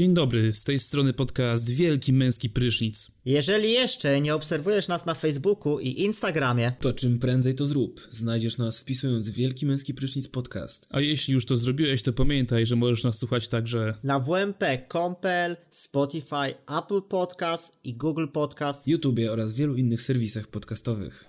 Dzień dobry, z tej strony podcast Wielki Męski Prysznic. Jeżeli jeszcze nie obserwujesz nas na Facebooku i Instagramie, to czym prędzej to zrób. Znajdziesz nas wpisując Wielki Męski Prysznic Podcast. A jeśli już to zrobiłeś, to pamiętaj, że możesz nas słuchać także na WMP, Compel, Spotify, Apple Podcast i Google Podcast, YouTube oraz wielu innych serwisach podcastowych.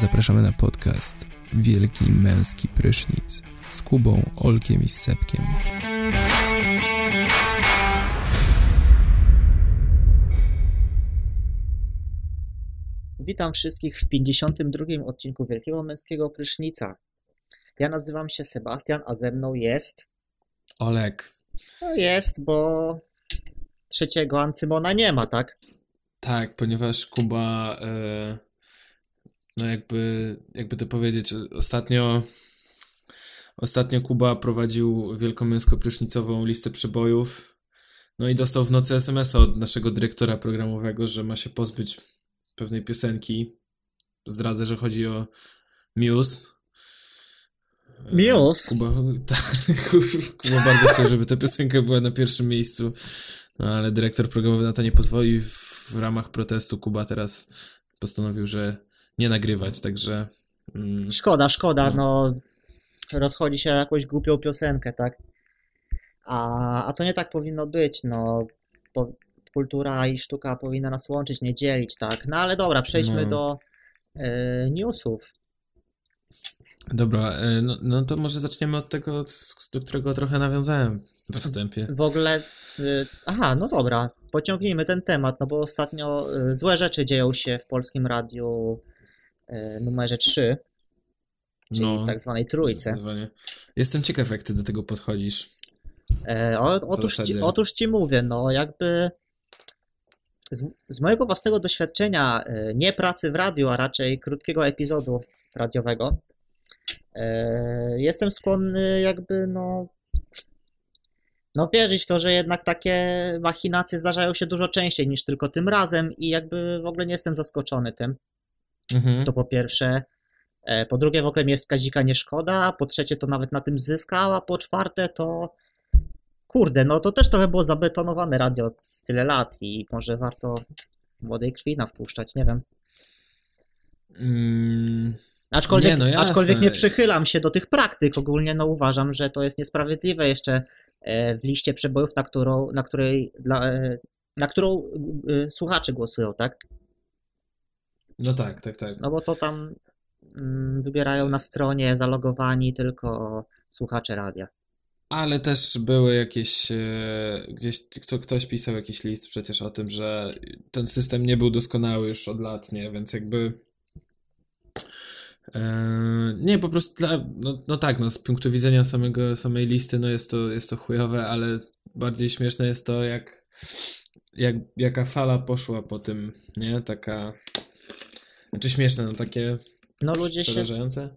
Zapraszamy na podcast Wielki Męski Prysznic z Kubą, Olkiem i Sepkiem. Witam wszystkich w 52 odcinku Wielkiego Męskiego Prysznica. Ja nazywam się Sebastian, a ze mną jest... Olek. No jest, bo trzeciego Ancymona nie ma, tak? Tak, ponieważ Kuba... Yy no jakby, jakby to powiedzieć, ostatnio ostatnio Kuba prowadził wielkomęsko-prysznicową listę przebojów, no i dostał w nocy SMS-a od naszego dyrektora programowego, że ma się pozbyć pewnej piosenki. Zdradzę, że chodzi o Muse. Muse? Kuba, tak, Kuba bardzo chciał, żeby ta piosenka była na pierwszym miejscu, no ale dyrektor programowy na to nie pozwolił. W ramach protestu Kuba teraz postanowił, że nie nagrywać, także... Mm, szkoda, szkoda, no. no rozchodzi się jakąś głupią piosenkę, tak? A, a to nie tak powinno być, no po, kultura i sztuka powinna nas łączyć, nie dzielić, tak? No ale dobra, przejdźmy no. do y, newsów. Dobra, e, no, no, to może zaczniemy od tego, do którego trochę nawiązałem we wstępie. W ogóle, y, aha, no dobra, pociągnijmy ten temat, no bo ostatnio y, złe rzeczy dzieją się w polskim radiu numerze 3, czyli no, tak zwanej trójce. Jestem ciekaw, jak ty do tego podchodzisz. E, o, otóż, ci, otóż ci mówię, no jakby z, z, mojego własnego doświadczenia, e, nie pracy w radiu, a raczej krótkiego epizodu radiowego, e, jestem skłonny jakby no no wierzyć w to, że jednak takie machinacje zdarzają się dużo częściej niż tylko tym razem i jakby w ogóle nie jestem zaskoczony tym. Mhm. To po pierwsze. E, po drugie, w ogóle mi jest Kazika nie szkoda. Po trzecie, to nawet na tym zyskał. A po czwarte, to kurde, no to też trochę było zabetonowane radio tyle lat i może warto młodej krwi nawpuszczać, nie wiem. Mm, aczkolwiek, nie, no aczkolwiek nie przychylam się do tych praktyk. Ogólnie no uważam, że to jest niesprawiedliwe jeszcze e, w liście przebojów, na którą, na której, dla, e, na którą słuchacze głosują, tak? No tak, tak, tak. No bo to tam mm, wybierają na stronie zalogowani tylko słuchacze radia. Ale też były jakieś, e, gdzieś kto, ktoś pisał jakiś list przecież o tym, że ten system nie był doskonały już od lat, nie? Więc jakby e, nie, po prostu dla, no, no tak, no z punktu widzenia samego, samej listy, no jest to, jest to chujowe, ale bardziej śmieszne jest to, jak, jak jaka fala poszła po tym, nie? Taka znaczy śmieszne, no takie no, ludzie przerażające. Się...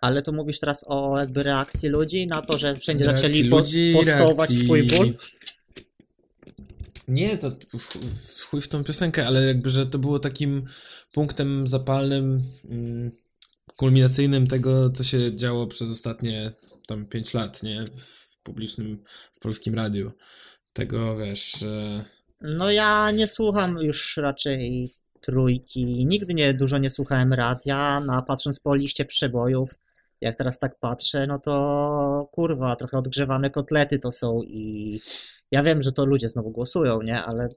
Ale to mówisz teraz o jakby reakcji ludzi na to, że wszędzie reakcji zaczęli ludzi, postować reakcji... twój ból? Nie, to w, chuj w tą piosenkę, ale jakby, że to było takim punktem zapalnym, mm, kulminacyjnym tego, co się działo przez ostatnie tam 5 lat, nie? W publicznym, w polskim radiu. Tego, wiesz... No ja nie słucham już raczej trójki. Nigdy nie dużo nie słuchałem radia, no a patrząc po liście przebojów, jak teraz tak patrzę, no to kurwa, trochę odgrzewane kotlety to są i ja wiem, że to ludzie znowu głosują, nie, ale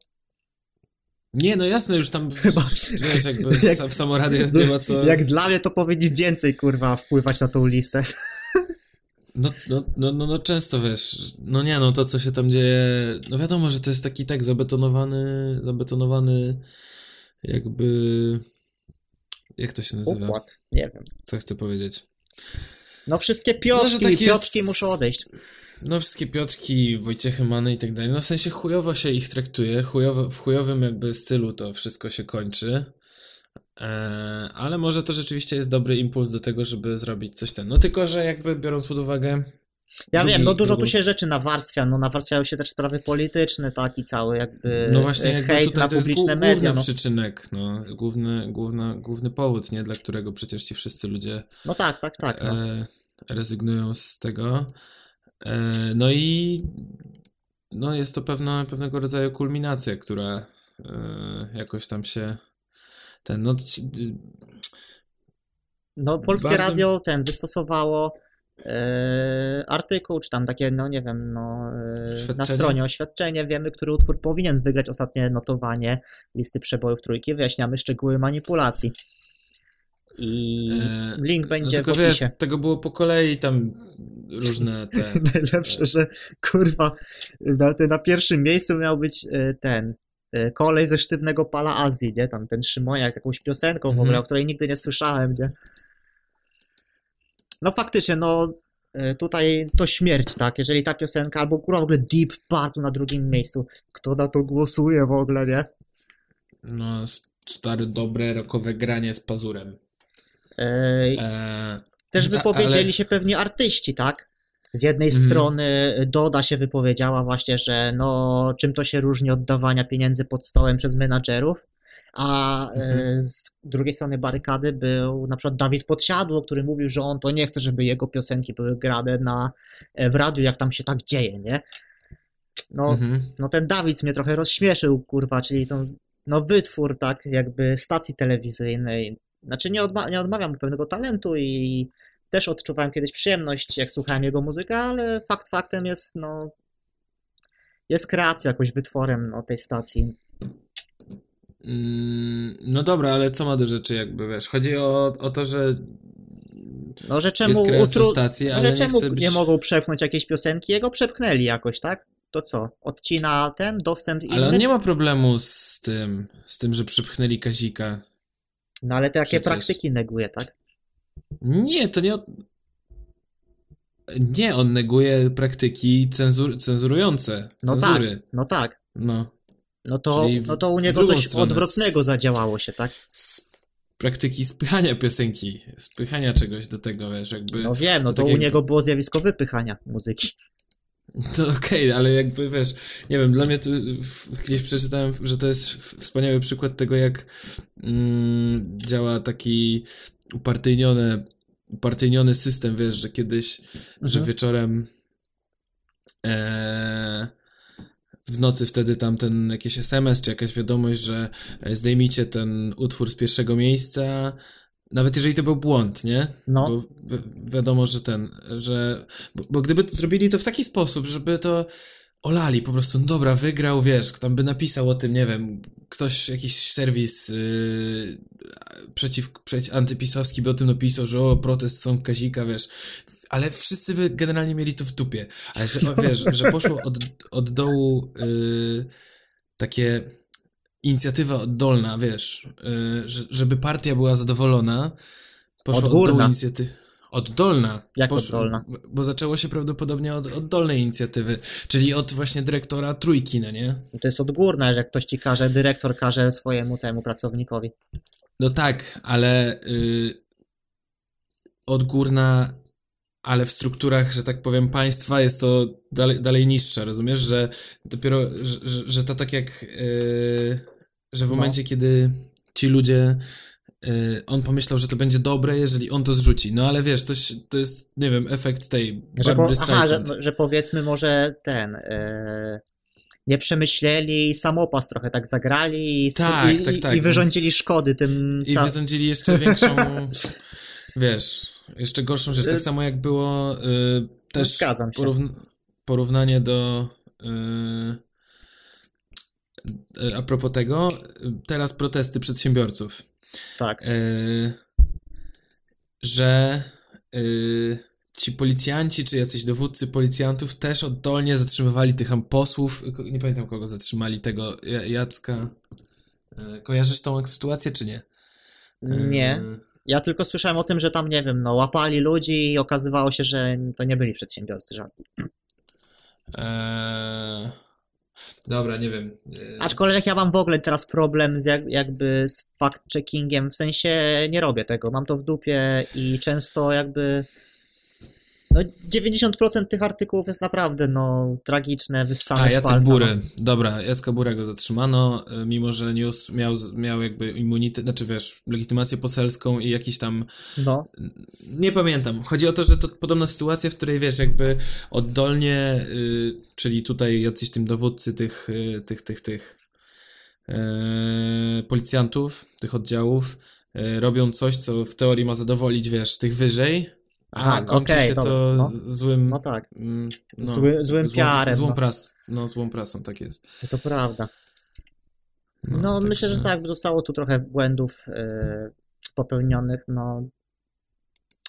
nie, no jasne, już tam chyba, wiesz, jakby jak, w samoradzie nie ma co... Jak dla mnie to powinni więcej, kurwa, wpływać na tą listę. No, no, no, no, no często, wiesz, no nie, no to co się tam dzieje, no wiadomo, że to jest taki tak zabetonowany, zabetonowany jakby. Jak to się nazywa? Układ, nie wiem. Co chcę powiedzieć? No wszystkie Piotrki, no, tak Piotrki jest... muszą odejść. No wszystkie Piotrki, Wojciechy, Many i tak dalej. No w sensie chujowo się ich traktuje, chujowo, w chujowym jakby stylu to wszystko się kończy. Eee, ale może to rzeczywiście jest dobry impuls do tego, żeby zrobić coś ten. No tylko, że jakby biorąc pod uwagę Ja drugi, wiem, no dużo tu się rzeczy nawarstwia, no nawarstwiają się też sprawy polityczne, tak, i cały jakby No właśnie, jakby hejt na publiczne media. Główny no. przyczynek, no, główny, główny, główny powód, nie, dla którego przecież ci wszyscy ludzie no tak, tak, tak, no. e, rezygnują z tego. E, no i no jest to pewna, pewnego rodzaju kulminacja, która e, jakoś tam się ten, no no, polskie bardzo... radio ten wystosowało e, artykuł, czy tam takie, no nie wiem, no, e, na stronie oświadczenie, wiemy, który utwór powinien wygrać ostatnie notowanie listy przebojów trójki, wyjaśniamy szczegóły manipulacji. I e, link będzie no tylko w opisie. Wiesz, tego było po kolei tam różne te... Najlepsze, że kurwa, na, na pierwszym miejscu miał być e, ten e, kolej ze sztywnego pala Azji, nie? Tam ten Szymoniak, jakąś piosenką w ogóle, mm -hmm. o której nigdy nie słyszałem, nie? No faktycznie, no e, tutaj to śmierć, tak? Jeżeli ta piosenka, albo kurwa w ogóle Deep Purple na drugim miejscu, kto na to głosuje w ogóle, nie? No, stare, dobre, rokowe granie z pazurem. Eee, też wypowiedzieli ale... się pewnie artyści, tak? Z jednej mm. strony Doda się wypowiedziała właśnie, że no czym to się różni od dawania pieniędzy pod stołem przez menadżerów, a e, mhm. z drugiej strony barykady był na przykład Dawid Podsiadło, który mówił, że on to nie chce, żeby jego piosenki były grane na, e, w radiu, jak tam się tak dzieje, nie? No, mhm. no ten Dawid mnie trochę rozśmieszył, kurwa, czyli to no wytwór, tak, jakby stacji telewizyjnej. Znaczy nie, odma nie odmawiam pewnego talentu i też odczuwałem kiedyś przyjemność, jak słuchałem jego muzyki, ale fakt faktem jest, no, jest kreacją, jakoś wytworem no, tej stacji. Mm, no dobra, ale co ma do rzeczy, jakby wiesz? Chodzi o, o to, że. No, że czemu, utru... stacji, ale że czemu nie, być... nie mogą przepchnąć jakiejś piosenki? Jego przepchnęli jakoś, tak? To co? Odcina ten dostęp inny? Ale on nie ma problemu z tym, z tym, że przepchnęli Kazika. No ale te jakie Przecież... praktyki neguje, tak? Nie, to nie. Nie, on neguje praktyki cenzur... cenzurujące. No cenzury. tak, no tak. No. No to, no to u niego coś odwrotnego z, zadziałało się, tak? Z praktyki spychania piosenki, spychania czegoś do tego, wiesz, jakby... No wiem, no to, to u niego było zjawisko wypychania muzyki. To okej, okay, ale jakby wiesz, nie wiem, dla mnie to gdzieś przeczytałem, że to jest wspaniały przykład tego, jak mm, działa taki upartyjniony, upartyjniony system, wiesz, że kiedyś, mhm. że wieczorem e, w nocy wtedi tam ten jakiś SMS czy jakaś wiadomość, że e, zdejmijcie ten utwór z pierwszego miejsca, nawet jeżeli to był błąd, nie? No. Bo wi wiadomo, że ten, że. Bo, bo, gdyby zrobili to w taki sposób, żeby to olali po prostu, no dobra, wygrał, wiesz, tam by napisał o tym, nie wiem, ktoś, jakiś serwis yy, przeciw, przeciw antypisowski by o tym napisał, że o, protest są Kazika, wiesz, ale wszyscy by generalnie mieli to w dupie. Ale że, o, wiesz, że poszło od, od dołu yy, takie inicjatywa oddolna, wiesz, yy, że, żeby partia była zadowolona, poszło od, od dołu inicjatywy. Oddolna. Jak poszło, oddolna? Bo zaczęło się prawdopodobnie od oddolnej inicjatywy, czyli od właśnie dyrektora trójki, no nie? To jest odgórna, że ktoś ci każe, dyrektor każe swojemu temu pracownikowi. No tak, ale yy, odgórna ale w strukturach, że tak powiem, państwa jest to dalej, dalej niższe, rozumiesz, że dopiero, że, że, że to tak jak, yy, że w no. momencie, kiedy ci ludzie, yy, on pomyślał, że to będzie dobre, jeżeli on to zrzuci, no ale wiesz, to, to jest, nie wiem, efekt tej że, po, aha, że, że, powiedzmy może ten... Yy nie przemyśleli i samopas trochę tak zagrali i, tak, i, tak, tak, i wyrządzili szkody tym... I wyrządzili jeszcze większą, wiesz, jeszcze gorszą rzecz, tak y, samo jak było y, też porówn porównanie do y, y, a propos tego, teraz protesty przedsiębiorców. Tak. Y, że y, ci policjanci, czy jacyś dowódcy policjantów też oddolnie zatrzymywali tych posłów, nie pamiętam kogo zatrzymali, tego Jacka. Kojarzysz tą sytuację, czy nie? Nie. Ja tylko słyszałem o tym, że tam, nie wiem, no, łapali ludzi i okazywało się, że to nie byli przedsiębiorcy żadni. Eee... Dobra, nie wiem. Eee... Aczkolwiek ja mam w ogóle teraz problem z jak, jakby z fact-checkingiem, w sensie nie robię tego, mam to w dupie i często jakby no 90% tych artykułów jest naprawdę, no, tragiczne, wyssane A, z Jacek palca. no. Bury. Dobra, Jacka Burego zatrzymano, y, mimo że News miał, miał jakby immunitet, znaczy wiesz, legitymację poselską i jakiś tam No, Nie pamiętam. Chodzi o to, że to podobna sytuacja, w której wiesz, jakby oddolnie, y, czyli tutaj jacyś tym dowódcy tych, y, tych, tych, tych policjantów, tych oddziałów, robią coś, co w teorii ma zadowolić, wiesz, tych wyżej, Aha, kończy okej, się dobra, to no. złym. no tak, mm, no, Zły, złym złą, piarem. Złą no. pras, no, złą prasą, tak jest. To prawda. No, także- myślę, że tak, zostało tu trochę błędów e, popełnionych, no.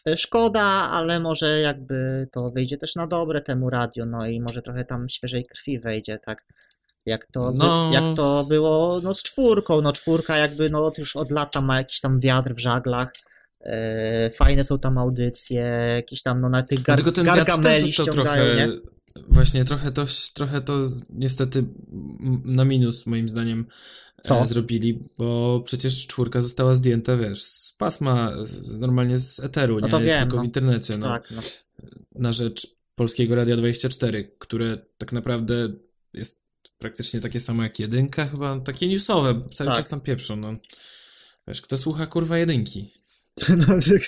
E, Szkoda, ale może jakby to wyjdzie też na dobre temu radiu, no i może trochę tam świeżej krwi wejdzie, tak. Jak to, by, No. jak to było no, z czwórką, no czwórka jakby no już od lata ma jakiś tam wiatr w żaglach, fajne są tam audycje, jakieś tam no na tych gar, też gargameli trochę, nie? właśnie trochę to, trochę to niestety na minus moim zdaniem Co? E, zrobili, bo przecież czwórka została zdjęta, wiesz, z pasma, normalnie z eteru, No nie? to Jest wiem, tylko no. w internecie, no, Tak, no. na rzecz Polskiego Radia 24, które tak naprawdę jest praktycznie takie samo jak jedynka, chyba takie newsowe, cały Tak. czas tam pieprzą, no. Wiesz, kto słucha kurwa jedynki? No, jak,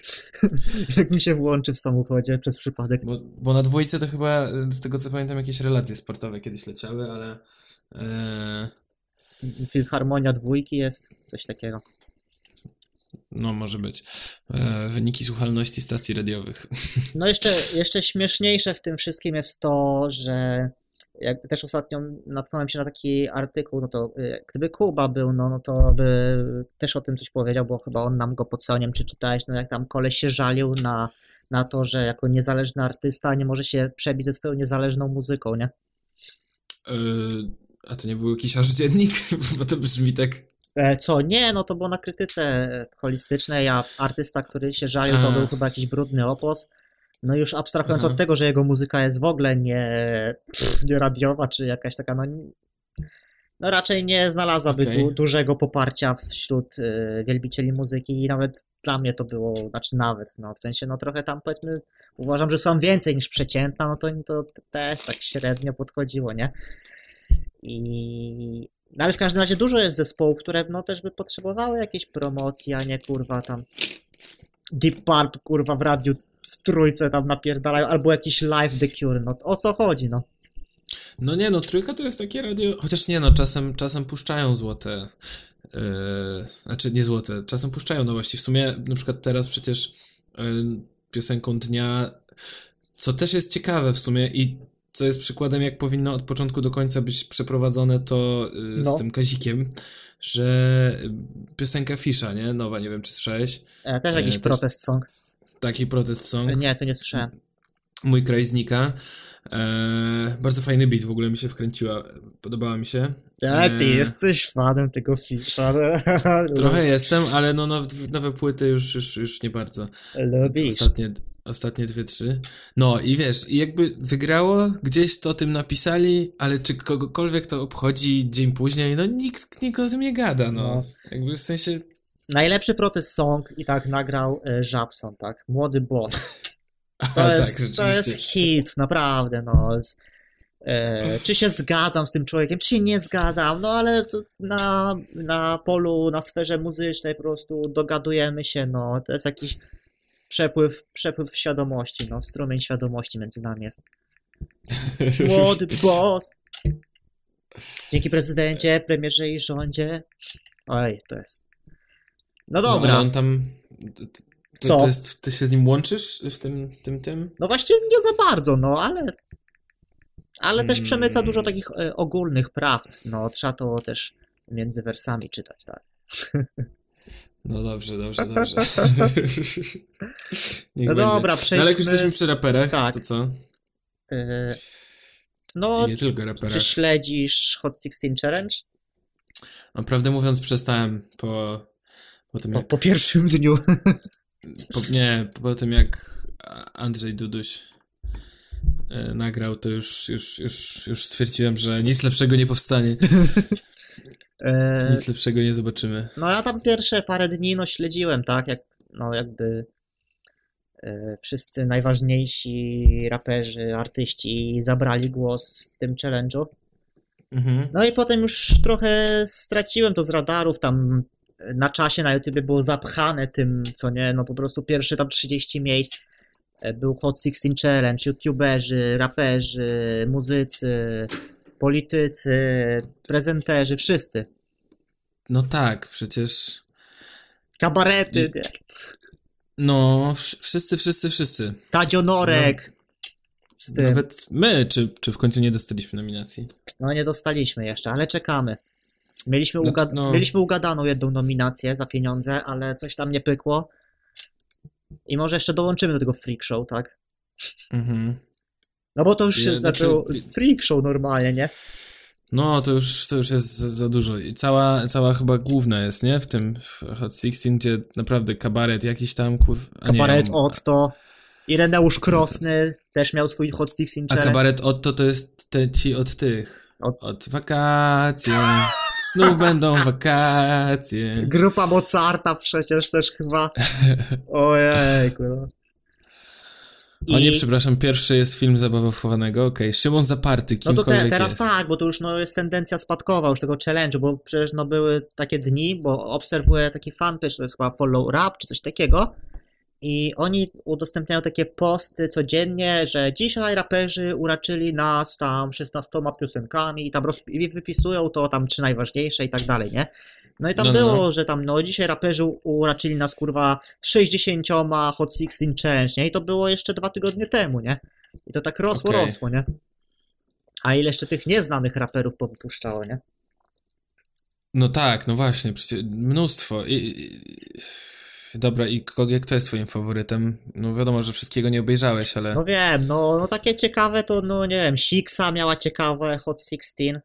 jak mi się włączy w samochodzie przez przypadek. Bo, bo na dwójce to chyba, y, z tego co pamiętam, jakieś relacje sportowe kiedyś leciały, ale... E, Filharmonia dwójki jest, coś takiego. no, może być. E, wyniki słuchalności stacji radiowych. No jeszcze, jeszcze śmieszniejsze w tym wszystkim jest to, że jak też ostatnio natknąłem się na taki artykuł, no to y, gdyby Kuba był, no, no to by też o tym coś powiedział, bo chyba on nam go podstał, nie wiem czy czytałeś, no jak tam koleś się żalił na, na to, że jako niezależny artysta nie może się przebić ze swoją niezależną muzyką, nie? E, a to nie był jakiś aż dziennik? Bo to brzmi tak... E, Co? Nie, no to było na krytyce holistycznej, a artysta, który się żalił, to był chyba jakiś brudny opos. No już abstrahując Aha. od tego, że jego muzyka jest w ogóle nie, pff, nie radiowa, czy jakaś taka, no, no raczej nie znalazłaby Okej. du, dużego poparcia wśród y, wielbicieli muzyki i nawet dla mnie to było, znaczy nawet, no w sensie, no trochę tam powiedzmy, uważam, że są więcej niż przeciętna, no to to też tak średnio podchodziło, nie? I... No ale w każdym razie dużo jest zespołów, które no też by potrzebowały jakiejś promocji, a nie kurwa tam Deep Purple kurwa w radiu w trójce tam napierdalają, albo jakiś live The Cure, no o co chodzi, no? No nie, no trójka to jest takie radio... Chociaż nie, no czasem, czasem puszczają złote... Yy, znaczy nie złote, czasem puszczają nowości. W sumie na przykład teraz przecież yy, piosenką dnia, co też jest ciekawe w sumie i co jest przykładem, jak powinno od początku do końca być przeprowadzone to yy, No. z tym Kazikiem, że piosenka Fisza, nie? Nowa, nie wiem czy słyszałeś. E, też E, jakiś też- protest song. Taki protest song. E, Nie, to nie słyszałem. Mój kraj znika. Eee, bardzo fajny beat, w ogóle mi się wkręciła. Podobała mi się. A ty Eee, jesteś fanem tego Fisza. Trochę jestem, ale no nowe, nowe płyty już, już, już nie bardzo. Lubisz. Ostatnie, ostatnie dwie, trzy. No i wiesz, i jakby wygrało, gdzieś to o tym napisali, ale czy kogokolwiek to obchodzi dzień później, no nikt, nikt o tym nie gada, no. No. Jakby w sensie, Najlepszy protest song i tak nagrał e, Żabson, tak? Młody boss. a, To, tak, jest, rzeczywiście. to jest hit, naprawdę, no. Z, e, czy się zgadzam z tym człowiekiem, czy się nie zgadzam, no ale na, na polu, na sferze muzycznej po prostu dogadujemy się, no. To jest jakiś przepływ, przepływ świadomości, no. Strumień świadomości między nami jest. Młody boss. Dzięki prezydencie, premierze i rządzie. Oj, to jest. No No, dobra. ale on tam... To, Co? to jest, ty się z nim łączysz w tym, tym, tym? No właśnie nie za bardzo, no ale. Ale też Mm. przemyca dużo takich e, ogólnych prawd. No trzeba to też między wersami czytać, tak. No dobrze, dobrze, dobrze. No dobra, No, ale jak już przejdźmy- jesteśmy przy raperach, Tak. to co? E, no, I nie tylko raperach. czy śledzisz Hot 16 Challenge? No, prawdę mówiąc, przestałem po, po jak... po pierwszym dniu. Po, nie, po tym jak Andrzej Duduś e, nagrał, to już, już, już, już stwierdziłem, że nic lepszego nie powstanie. E, Nic lepszego nie zobaczymy. No ja tam pierwsze parę dni no śledziłem, tak, jak, no jakby e, wszyscy najważniejsi raperzy, artyści zabrali głos w tym challenge'u. Mhm. No i potem już trochę straciłem to z radarów, tam na czasie na YouTube było zapchane tym, co nie, no po prostu pierwsze tam 30 miejsc e, był Hot 16 Challenge, youtuberzy, raperzy, muzycy, politycy, prezenterzy, wszyscy. No tak, przecież. Kabarety, I- No, wsz- wszyscy, wszyscy, wszyscy. Tadzio Norek. Tym. Nawet my, czy, czy w końcu nie dostaliśmy nominacji? No nie dostaliśmy jeszcze, ale czekamy. Mieliśmy, Znaczy, uga- no- Mieliśmy ugadaną jedną nominację za pieniądze, ale coś tam nie pykło. I może jeszcze dołączymy do tego freak show, tak? Mhm. No bo to już się znaczy- zaczęło freak show normalnie, nie? No, to już, to już jest za, za dużo. I cała, cała chyba główna jest, nie? W tym w Hot 16, gdzie naprawdę kabaret jakiś tam, kur... a nie, Kabaret Otto. Ireneusz Krosny też miał swój Hot Sixteen A Challenge. kabaret Otto to jest te, ci od tych. Od- Od wakacji. Znów będą wakacje. Grupa Mozarta przecież też chyba. Ojejku. No. O nie, przepraszam, pierwszy jest film Zabawa wchowanego. Okej, Szymon Zaparty, No to kimkolwiek te, teraz jest. tak, bo to już no, jest tendencja spadkowa już tego challenge'u, bo przecież no, były takie dni, bo obserwuję taki fanpage, to jest chyba Follow Rap czy coś takiego i oni udostępniają takie posty codziennie, że dzisiaj raperzy uraczyli nas tam 16 piosenkami i tam roz... i wypisują to tam trzy najważniejsze i tak dalej, nie? No i tam No, no, było, no. że tam no dzisiaj raperzy uraczyli nas kurwa 60 Hot 16 Challenge, nie? I to było jeszcze dwa tygodnie temu, nie? I to tak rosło, Okej. rosło, nie? A ile jeszcze tych nieznanych raperów powypuszczało, nie? No tak, no właśnie, przecież mnóstwo. I, i, dobra, i kogo, kto jest twoim faworytem? No wiadomo, że wszystkiego nie obejrzałeś, ale... No wiem, no, no takie ciekawe to, no nie wiem, Sixa miała ciekawe Hot 16.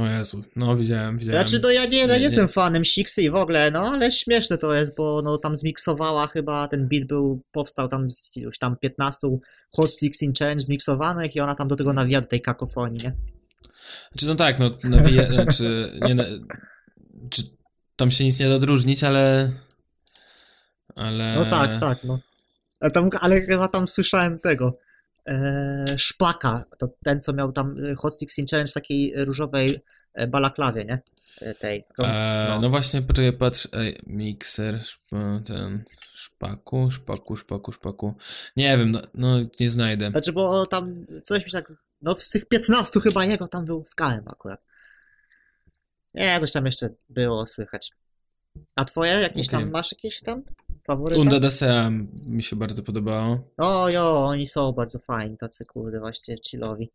O Jezu, no widziałem, widziałem. Znaczy, no ja nie, ja nie, nie- jestem fanem Sixy i w ogóle, no ale śmieszne to jest, bo no tam zmiksowała chyba, ten beat był, powstał tam z iluś tam 15 Hot 16 Challenge zmiksowanych i ona tam do tego nawija do tej kakofonii, nie? Znaczy, no tak, no, nawija, znaczy, nie, czy tam się nic nie da odróżnić, ale... Ale... No tak, tak, no. Ale, tam, ale chyba tam słyszałem tego. E, szpaka, to ten, co miał tam e, Hot 16 Challenge w takiej różowej e, balaklawie, nie? E, tej. No. no. właśnie, poczekaj, patrz, ej, mikser, ten, szpaku, szpaku, szpaku, szpaku. Nie wiem, no, no nie znajdę. Znaczy, bo tam coś mi tak. No z tych 15 chyba jego tam był skalem akurat. Nie, coś tam jeszcze było słychać. A twoje? Jakieś Okej. tam, masz jakieś tam faworyty? Unda Dasea mi się bardzo podobało. O, jo, oni są bardzo fajni, tacy kurde, właśnie chillowi.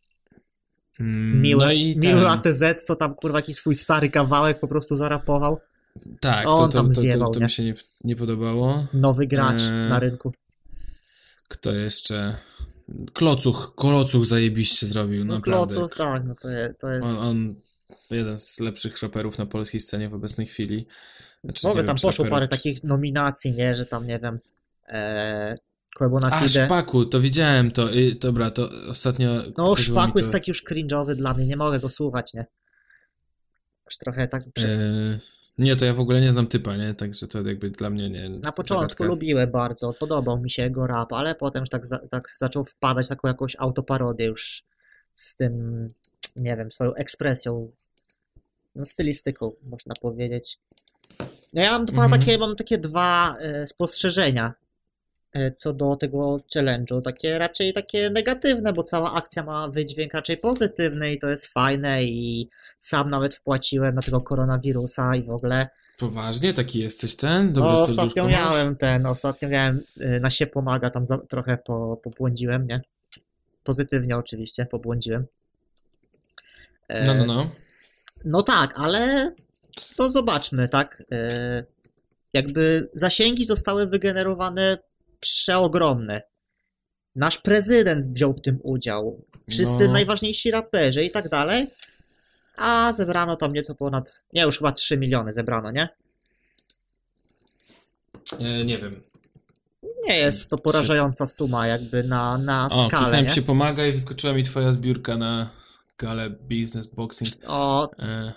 Mm, Miły, no i miły ATZ, co tam kurwa jakiś swój stary kawałek po prostu zarapował. Tak, to, to, tam to, to, zjebał, to nie? mi się nie, nie podobało. Nowy gracz Eee. na rynku. Kto jeszcze? Klocuch, Klocuch zajebiście zrobił, No, naprawdę. Kloców, tak, no to, je, to jest... On, on jeden z lepszych raperów na polskiej scenie w obecnej chwili. Znaczy, wiem, tam czy poszło parę takich nominacji, nie, że tam, nie wiem, e, Quebo na A, Fide. Szpaku, to widziałem to. I, dobra, to ostatnio... No, Szpaku to, jest taki już cringe'owy dla mnie, nie mogę go słuchać, nie? Już trochę tak... Prze... E, nie, to ja w ogóle nie znam typa, nie? Także to jakby dla mnie nie. Na początku zagadka. lubiłem bardzo, podobał mi się jego rap, ale potem już tak, za, tak zaczął wpadać taką jakąś autoparodię już z tym, nie wiem, swoją ekspresją, no, stylistyką, można powiedzieć. No ja mam dwa Mhm. takie, mam takie dwa e, spostrzeżenia e, co do tego challenge'u, takie raczej takie negatywne, bo cała akcja ma wydźwięk raczej pozytywny i to jest fajne i sam nawet wpłaciłem na tego koronawirusa i w ogóle Poważnie? Taki jesteś ten? Dobre no, ostatnio miałem ten, ostatnio miałem y, na się pomaga, tam za, trochę po, pobłądziłem, nie? Pozytywnie oczywiście, pobłądziłem. E, No, no, no. No tak, ale to zobaczmy, tak? E, jakby zasięgi zostały wygenerowane przeogromne. Nasz prezydent wziął w tym udział. Wszyscy No. najważniejsi raperzy i tak dalej. A zebrano tam nieco ponad, nie, już chyba 3 miliony zebrano, nie? E, nie wiem. Nie jest to porażająca suma jakby na, na O, skalę, nie? się pomaga i wyskoczyła mi twoja zbiórka na galę Business Boxing. O, E,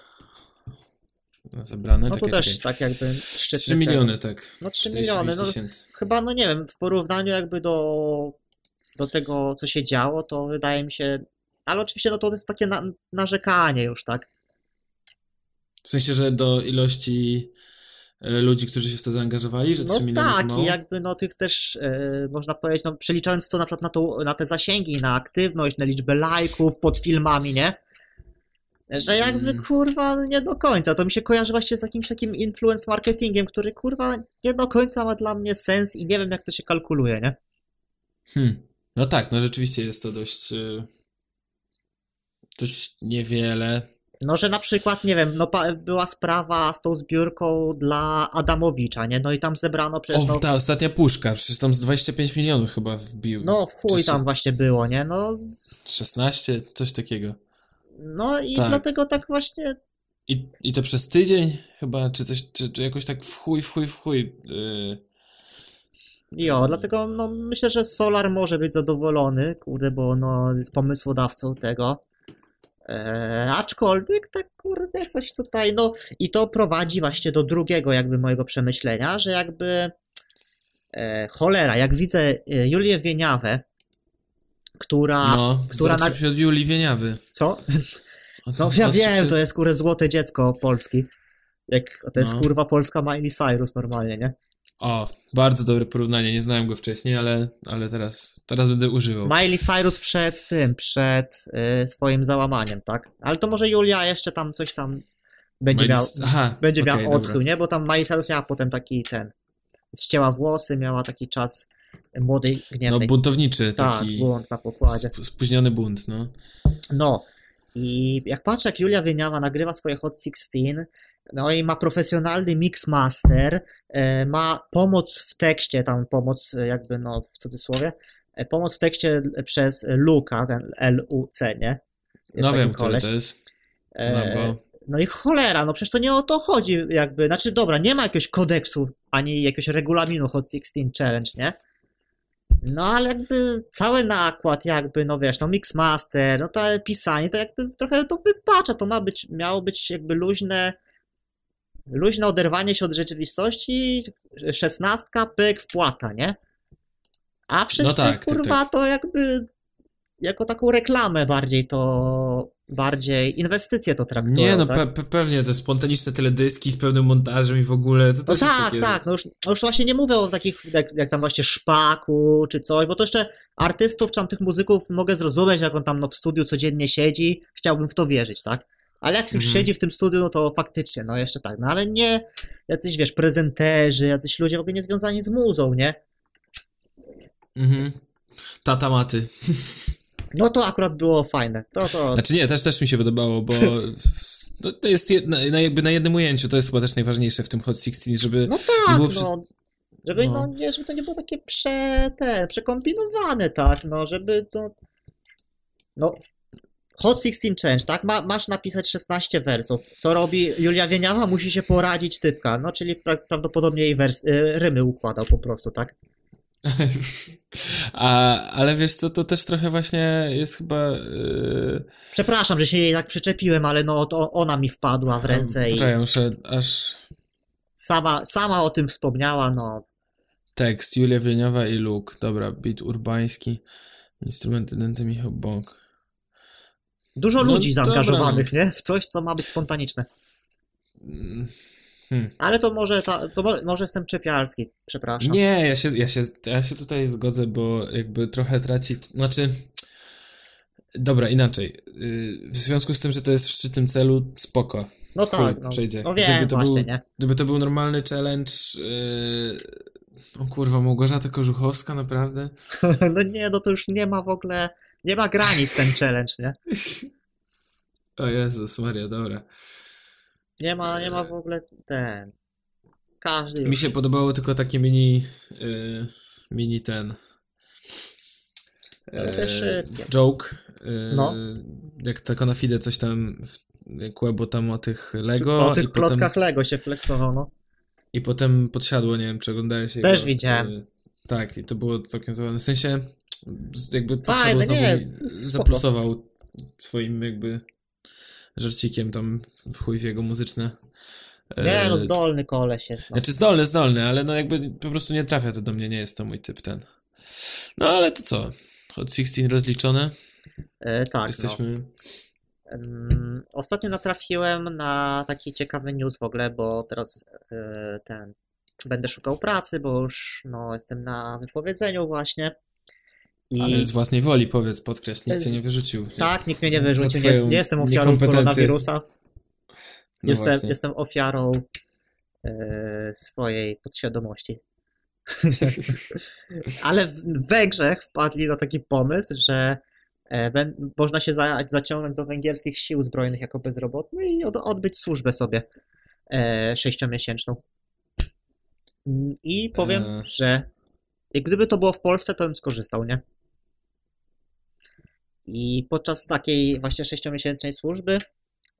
zebrane. No to czekaj, też czekaj. tak jakby szczytny 3 cel. miliony, tak. No 3 45 miliony, no chyba, no nie wiem, w porównaniu jakby do, do tego, co się działo, to wydaje mi się, ale oczywiście no to jest takie na, narzekanie już, tak? W sensie, że do ilości e, ludzi, którzy się w to zaangażowali, że 3 No miliony tak, mało? i jakby no tych też, e, można powiedzieć, no przeliczając to na przykład na, tą, na te zasięgi, na aktywność, na liczbę lajków pod filmami, nie? Że jakby, Mm. kurwa, nie do końca. To mi się kojarzy właśnie z jakimś takim influence marketingiem, który, kurwa, nie do końca ma dla mnie sens i nie wiem, jak to się kalkuluje, nie? Hmm. No tak, no rzeczywiście jest to dość e, dość niewiele. No, że na przykład, nie wiem, no była sprawa z tą zbiórką dla Adamowicza, nie? No i tam zebrano przecież, O, no, ta ostatnia puszka, przecież tam z 25 milionów chyba wbił. no w chuj Czy- tam właśnie było, nie? No, 16, coś takiego. No i Tak. dlatego tak właśnie I, I to przez tydzień chyba, czy coś, czy, czy jakoś tak w chuj, w chuj, w chuj. Yy, Jo, dlatego no, myślę, że Solar może być zadowolony, kurde, bo no, jest pomysłodawcą tego. Eee, aczkolwiek, tak kurde, coś tutaj, no i to prowadzi właśnie do drugiego jakby mojego przemyślenia, że jakby e, cholera, jak widzę e, Julię Wieniawę, która, no, która na- się od Julii Wieniawy. co? No ja wiem, to jest kurde złote dziecko Polski. Jak, to jest No. kurwa Polska Miley Cyrus normalnie, nie? O, bardzo dobre porównanie, nie znałem go wcześniej, ale, ale teraz, teraz będę używał. Miley Cyrus przed tym, przed y, swoim załamaniem, tak? Ale to może Julia jeszcze tam coś tam będzie Miley- miał, Aha, będzie okej, miał odchył, nie? Bo tam Miley Cyrus miała potem taki ten, ścięła włosy, miała taki czas młodej, No, gniewnej. buntowniczy tak, taki. błąd na pokładzie. sp- spóźniony bunt, no. No. I jak patrzę, jak Julia Wieniawa nagrywa swoje Hot 16, no i ma profesjonalny mixmaster, e, ma pomoc w tekście, tam pomoc e, jakby, no w cudzysłowie, e, pomoc w tekście przez Luka, ten L-U-C, nie? Jest no wiem, który koleś. to jest. E. No i cholera, no przecież to nie o to chodzi, jakby, znaczy dobra, nie ma jakiegoś kodeksu, ani jakiegoś regulaminu Hot 16 Challenge, nie? No ale jakby cały nakład, jakby, no wiesz, no mixmaster, no to pisanie, to jakby trochę to wypacza, to ma być, miało być jakby luźne, luźne oderwanie się od rzeczywistości, szesnastka, pyk, wpłata, nie? A wszyscy, tak, tak, kurwa, tak. to jakby jako taką reklamę bardziej to, bardziej inwestycje to traktują, Nie, no tak? pe- pe- pewnie, te spontaniczne teledyski z pełnym montażem i w ogóle, to No też jest tak, takie... tak, no już, no już właśnie nie mówię o takich, jak, jak tam właśnie szpaku czy coś, bo to jeszcze artystów czy tam tych muzyków mogę zrozumieć, jak on tam no, w studiu codziennie siedzi, chciałbym w to wierzyć, tak? Ale jak już Mhm. siedzi w tym studiu, no to faktycznie, no jeszcze tak, no ale nie jacyś, wiesz, prezenterzy, jacyś ludzie w ogóle nie związani z muzą, nie? Mhm. Tata maty. No to akurat było fajne, to to, Znaczy nie, też, też mi się podobało, bo to, to jest jedna, na, jakby na jednym ujęciu, to jest chyba też najważniejsze w tym Hot 16, żeby... no nie tak, było przy- no, żeby, no. no. nie, żeby to nie było takie prze, te, przekombinowane, tak, no, żeby to, no, Hot 16 Change, tak, Ma, masz napisać 16 wersów, co robi Julia Wieniawa? Musi się poradzić typka, no, czyli pra, prawdopodobnie jej wers, y, rymy układał po prostu, tak, A, ale wiesz co, to też trochę właśnie jest chyba... Yy... przepraszam, że się jej tak przyczepiłem, ale no, to ona mi wpadła w ręce i Poczekaj, muszę aż... sama, sama o tym wspomniała, no, Tekst, Julia Wieniowa i Luke. Dobra, beat urbański, instrumenty dęty Michał Bąk. dużo No ludzi dobra, zaangażowanych, nie, w coś, co ma być spontaniczne. Mm, Hmm. Ale to może, ta, to mo, może jestem czepialski, przepraszam. Nie, ja się, ja, się, ja się tutaj zgodzę, bo jakby trochę traci... Znaczy... Dobra, inaczej. Yy, W związku z tym, że to jest w szczytnym celu, spoko. no chuj, tak, no, przejdzie. no Gdyby wiem to właśnie, był- nie? Gdyby to był normalny challenge... Yy... O kurwa, Małgorzata Kożuchowska, naprawdę? No nie, no to już nie ma w ogóle, nie ma granic ten challenge, nie? O Jezus Maria, dobra. Nie ma, nie ma w ogóle ten, każdy już. Mi się podobało tylko takie mini... Yy, mini ten... Szybkie. joke. e, No. Jak ta na fide coś tam w- kłębo tam o tych Lego o tych i, potem, klockach Lego się flexował, no. i potem podsiadło, nie wiem, czy oglądałeś jego, Też widziałem. e, Tak, i to było całkiem zabawne. W sensie jakby Fajne, podsiadło znowu nie, zaplusował swoim jakby żarcikiem tam w chuj w jego muzyczne Nie, no zdolny koleś jest. No. Znaczy zdolny, zdolny, ale no jakby po prostu nie trafia to do mnie, nie jest to mój typ ten. No ale to co? Hot 16 rozliczone? E, tak, Jesteśmy... no. Um, ostatnio natrafiłem na taki ciekawy news w ogóle, bo teraz e, ten będę szukał pracy, bo już no, jestem na wypowiedzeniu właśnie. I... Ale z własnej woli powiedz, podkreśl, nikt cię nie wyrzucił. Tak, nikt mnie nie wyrzucił, nie, nie jestem ofiarą koronawirusa. No jestem, jestem ofiarą e, swojej podświadomości. Ale w Węgrzech wpadli na taki pomysł, że e, można się za, zaciągnąć do węgierskich sił zbrojnych jako bezrobotny i od, odbyć służbę sobie e, sześciomiesięczną. I powiem, e... że gdyby to było w Polsce, to bym skorzystał, nie? I podczas takiej właśnie sześciomiesięcznej służby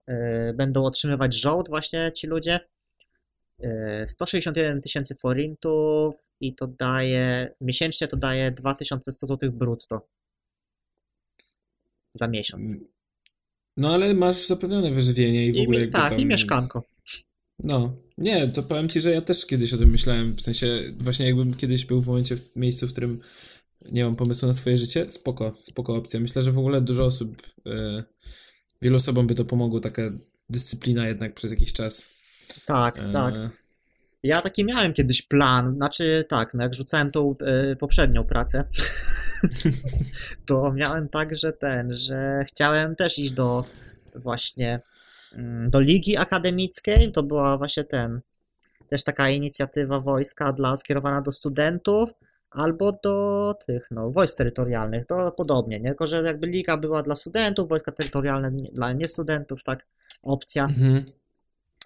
yy, będą otrzymywać żołd właśnie ci ludzie. Yy, 161 tysięcy forintów i to daje, miesięcznie to daje 2100 zł brutto za miesiąc. No ale masz zapewnione wyżywienie i w I, ogóle Tak, tam... i mieszkanko. No, nie, to powiem ci, że ja też kiedyś o tym myślałem, w sensie właśnie jakbym kiedyś był w momencie, w miejscu, w którym nie mam pomysłu na swoje życie, spoko, spoko opcja. Myślę, że w ogóle dużo osób, e, wielu osobom by to pomogło, taka dyscyplina jednak przez jakiś czas. Tak, e... tak. Ja taki miałem kiedyś plan, znaczy tak, no jak rzucałem tą e, poprzednią pracę, to miałem tak, że ten, że chciałem też iść do właśnie mm, do ligi akademickiej, to była właśnie ten, też taka inicjatywa wojska dla, skierowana do studentów, albo do tych, no, wojsk terytorialnych, to podobnie, nie? Tylko, że jakby liga była dla studentów, wojska terytorialne dla niestudentów, tak, opcja. Mhm.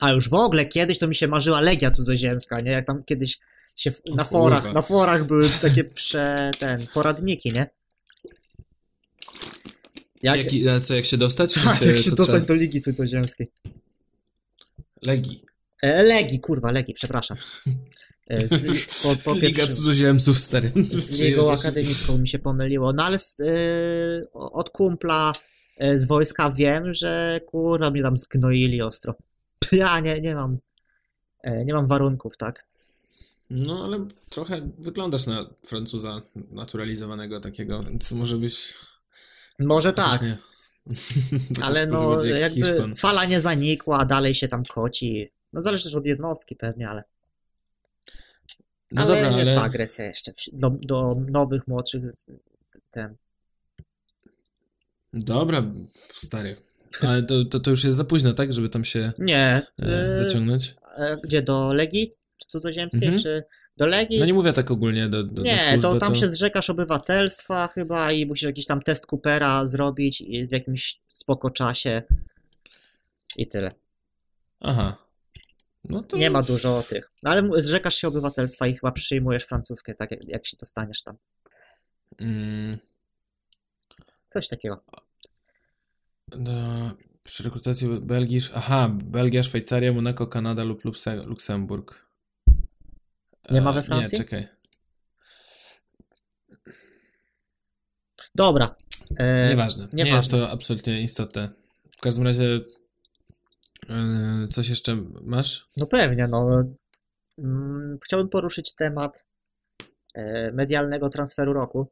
A już w ogóle kiedyś to mi się marzyła Legia Cudzoziemska, nie? Jak tam kiedyś się w, na forach, na forach były takie prze, ten, poradniki, nie? Jak, Jaki, a co, jak się dostać? Tak, jak się dostać trzeba... do Ligi Cudzoziemskiej. Legii. E, Legii, kurwa, Legii, przepraszam. E, z, po, po Liga cudzoziemców, stary. Z Ligą Akademicką mi się pomyliło. No ale z, y, od kumpla y, z wojska wiem, że kurwa mnie tam zgnoili ostro. Ja nie, nie mam nie mam warunków, tak? No, ale trochę wyglądasz na Francuza naturalizowanego takiego, więc może byś... Może tak. Nie. ale no, jakby Hiszpan. fala nie zanikła, dalej się tam koci. No zależy też od jednostki pewnie, ale... No ale dobra, jest ale... agresja jeszcze do, do nowych, młodszych ten. Dobra, stary. Ale to, to, to już jest za późno, tak? Żeby tam się nie, e, zaciągnąć? E, gdzie? Do Legii cudzoziemskiej, mhm. czy do Legii? No nie mówię tak ogólnie do, do Nie, do służby, to tam to... się zrzekasz obywatelstwa chyba i musisz jakiś tam test Coopera zrobić w jakimś spoko czasie i tyle. Aha. No to... Nie ma dużo tych. No ale zrzekasz się obywatelstwa i chyba przyjmujesz francuskie, tak jak, jak się dostaniesz tam. Mm. Coś takiego. Do, przy rekrutacji Belgii... Aha, Belgia, Szwajcaria, Monako, Kanada lub Luksemburg. Nie ma we Francji? Nie, czekaj. Dobra. E, Nieważne. Nie jest to absolutnie istotne. W każdym razie coś jeszcze masz? No pewnie, no. Mm, chciałbym poruszyć temat e, medialnego transferu roku.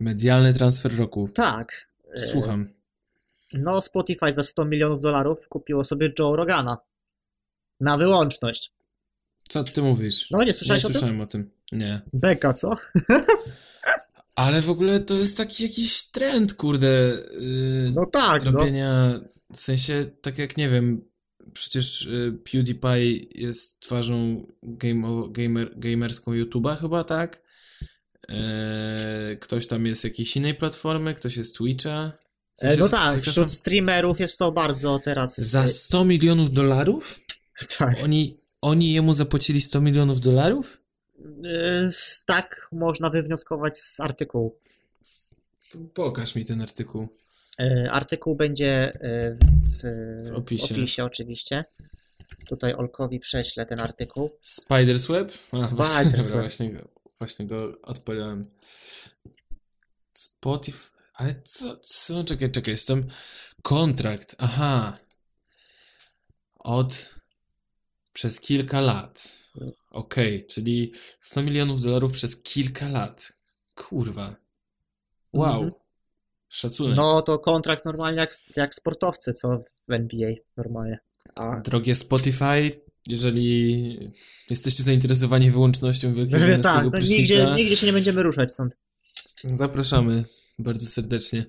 Medialny transfer roku? Tak. E, Słucham. No, Spotify za 100 milionów dolarów kupiło sobie Joe Rogana. Na wyłączność. Co ty mówisz? No, nie słyszałeś nie o słyszałem tym? o tym. Nie. Beka, co? Ale w ogóle to jest taki jakiś trend, kurde. Yy, no tak, no. robienia, no. w sensie, tak jak nie wiem, przecież y, PewDiePie jest twarzą game, gamer, gamerską YouTube'a chyba, tak? Yy, ktoś tam jest z jakiejś innej platformy, ktoś jest Twitcha. W sensie, no tak, wśród streamerów jest to bardzo teraz... Za 100 milionów dolarów? Tak. Oni, oni jemu zapłacili 100 milionów dolarów? Yy, tak można wywnioskować z artykułu. Pokaż mi ten artykuł. Yy, artykuł będzie yy, w, w, opisie. opisie. oczywiście. Tutaj Olkowi prześlę ten artykuł. Spider's Web? A, Spider's Web. Właśnie, go, właśnie go odpaliłem. Spotify... Ale co, co? Czekaj, czekaj, jestem... Kontrakt, aha. Od Przez kilka lat. Okej, okay, czyli 100 milionów dolarów przez kilka lat. Kurwa. Wow. Mhm. Szacunek. No to kontrakt normalnie jak, jak sportowcy, co w NBA normalnie. A... Drogie Spotify, jeżeli jesteście zainteresowani wyłącznością wielkiego Tak, no, nigdzie, nigdzie się nie będziemy ruszać stąd. Zapraszamy bardzo serdecznie.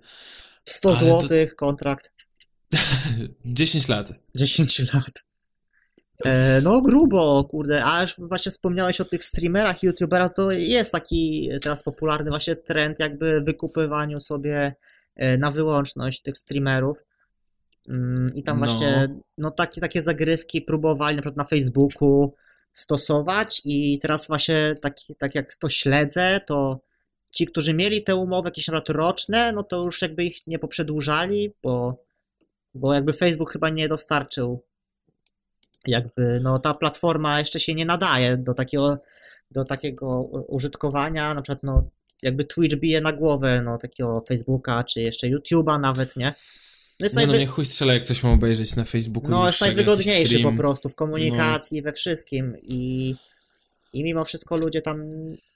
100 zł to... kontrakt. 10 lat. 10 lat. E, no grubo, kurde, a już właśnie wspomniałeś o tych streamerach i youtuberach, to jest taki teraz popularny właśnie trend jakby wykupywaniu sobie e, na wyłączność tych streamerów. Mm, I tam no. właśnie, no takie, takie zagrywki próbowali na przykład na Facebooku stosować i teraz właśnie tak, tak jak to śledzę, to ci, którzy mieli te umowy jakieś na roczne, no to już jakby ich nie poprzedłużali, bo, bo jakby Facebook chyba nie dostarczył jakby, no ta platforma jeszcze się nie nadaje do takiego, do takiego użytkowania, na przykład no jakby Twitch bije na głowę, no takiego Facebooka, czy jeszcze YouTube'a nawet, nie? No jest nie najwy... no, nie chuj strzela, jak coś ma obejrzeć na Facebooku. No, jest najwygodniejszy po prostu w komunikacji, no. we wszystkim i, i mimo wszystko ludzie tam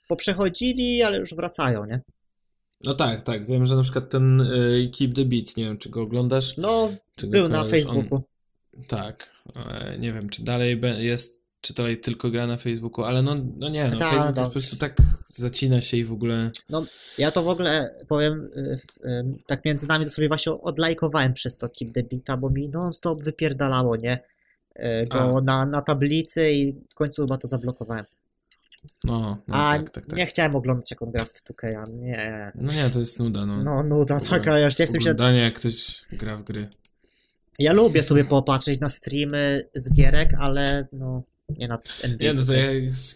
poprzechodzili, ale już wracają, nie? No tak, tak. Wiem, że na przykład ten y, Keep the Beat, nie wiem, czy go oglądasz? No, był na Facebooku. On... Tak. E, nie wiem, czy dalej jest, czy dalej tylko gra na Facebooku, ale no, no nie, no, Ta, Facebook no. po prostu tak zacina się i w ogóle... No, ja to w ogóle powiem, y, y, tak między nami to sobie właśnie odlajkowałem przez to Keep the Beata, bo mi non-stop wypierdalało, nie? Go na, na tablicy i w końcu chyba to zablokowałem. No, no A tak, tak, tak. nie chciałem oglądać jak on gra w 2K, nie. No nie, to jest nuda, no. No, nuda taka, ja nie chcę się... Oglądanie jak ktoś gra w gry. Ja lubię sobie popatrzeć na streamy z gierek, ale no nie na NBA. Nie, no to ja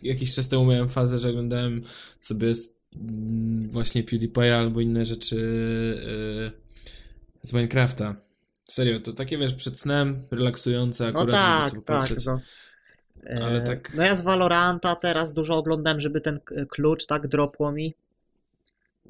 jakiś czas temu miałem fazę, że oglądałem sobie mm, właśnie PewDiePie albo inne rzeczy yy, z Minecrafta. Serio, to takie wiesz, przed snem, relaksujące akurat, no tak, żeby sobie tak, patrzeć. No. Ale e, tak... No ja z Valoranta teraz dużo oglądam, żeby ten klucz tak dropło mi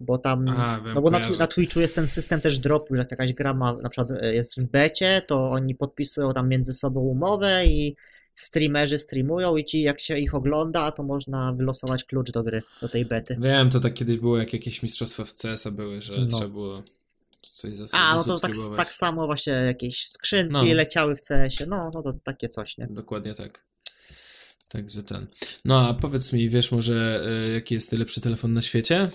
bo tam, wiem, no bo na, na, Twitchu jest ten system też dropu, że jak jakaś gra ma, na przykład e, jest w becie, to oni podpisują tam między sobą umowę i streamerzy streamują i ci jak się ich ogląda, to można wylosować klucz do gry, do tej bety. Wiem, to tak kiedyś było, jak jakieś mistrzostwa w CS-a były, że no. trzeba było coś zastosować. A, no to tak, tak samo właśnie jakieś skrzynki no. leciały w CS-ie, no, no to takie coś, nie? Dokładnie tak. Także ten. No a powiedz mi, wiesz może, y, jaki jest najlepszy telefon na świecie?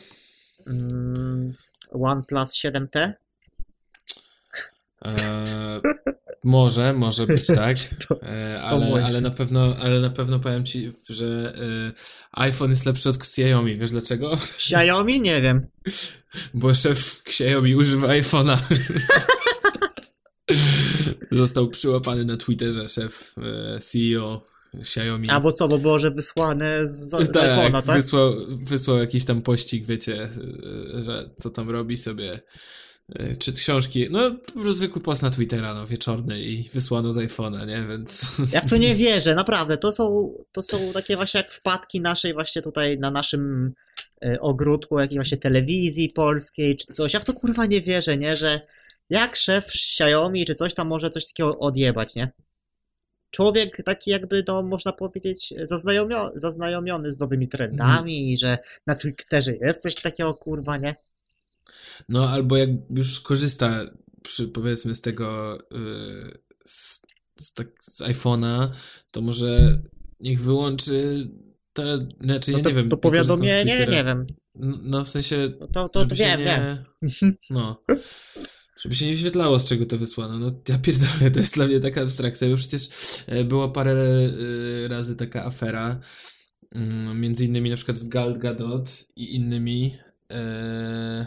Mm, OnePlus 7T? Eee, może, może być tak, eee, ale, ale, na pewno, ale na pewno powiem ci, że e, iPhone jest lepszy od Xiaomi. Wiesz dlaczego? Xiaomi? Nie wiem. Bo szef Xiaomi używa iPhone'a. Został przyłapany na Twitterze szef e, CEO Xiaomi. A bo co, bo było, że wysłane z, z tak, iPhone'a, tak? Wysłał, wysłał jakiś tam pościg, wiecie, że co tam robi sobie, e, czy książki, no po prostu zwykły post na Twittera, no wieczorny i wysłano z iPhone'a, nie, więc... Ja w to nie wierzę, naprawdę, to są, to są takie właśnie jak wpadki naszej właśnie tutaj na naszym e, ogródku, jakiejś właśnie telewizji polskiej, czy coś, ja w to kurwa nie wierzę, nie, że jak szef Xiaomi czy coś tam może coś takiego odjebać, nie? Człowiek taki jakby, no można powiedzieć, zaznajomio, zaznajomiony z nowymi trendami mhm. i że na Twitterze jest coś takiego, kurwa, nie? No, albo jak już korzysta, przy, powiedzmy, z tego, yy, z, z, tak, z iPhone'a, to może niech wyłączy to, znaczy, no to, ja nie wiem. To powiadomienie, nie wiem. No, no w sensie. No to, to, to wiem, nie, wiem. No. Żeby się nie wyświetlało, z czego to wysłano. No ja pierdolę, to jest dla mnie taka abstrakcja, bo przecież e, była parę e, razy taka afera, mm, między innymi na przykład z Gal Gadot i innymi. E,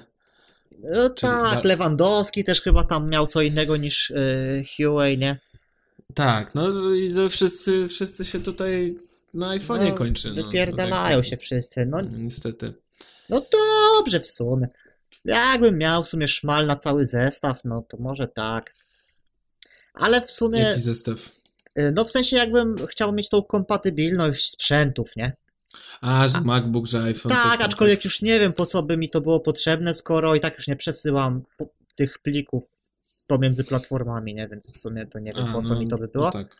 no tak, Lewandowski też chyba tam miał co innego niż Huawei, nie? Tak, no i to wszyscy, wszyscy się tutaj na iPhone'ie no, kończy. No, wypierdalają tak, się wszyscy, no. Niestety. No dobrze w sumie. Jakbym miał w sumie szmal na cały zestaw, no to może tak. Ale w sumie... Jaki zestaw? Y, no w sensie jakbym chciał mieć tą kompatybilność sprzętów, nie? A, że A, MacBook, że iPhone. Tak, aczkolwiek tak. już nie wiem po co by mi to było potrzebne, skoro i tak już nie przesyłam tych plików pomiędzy platformami, nie? Więc w sumie to nie wiem A, po co no, mi to by było. No tak.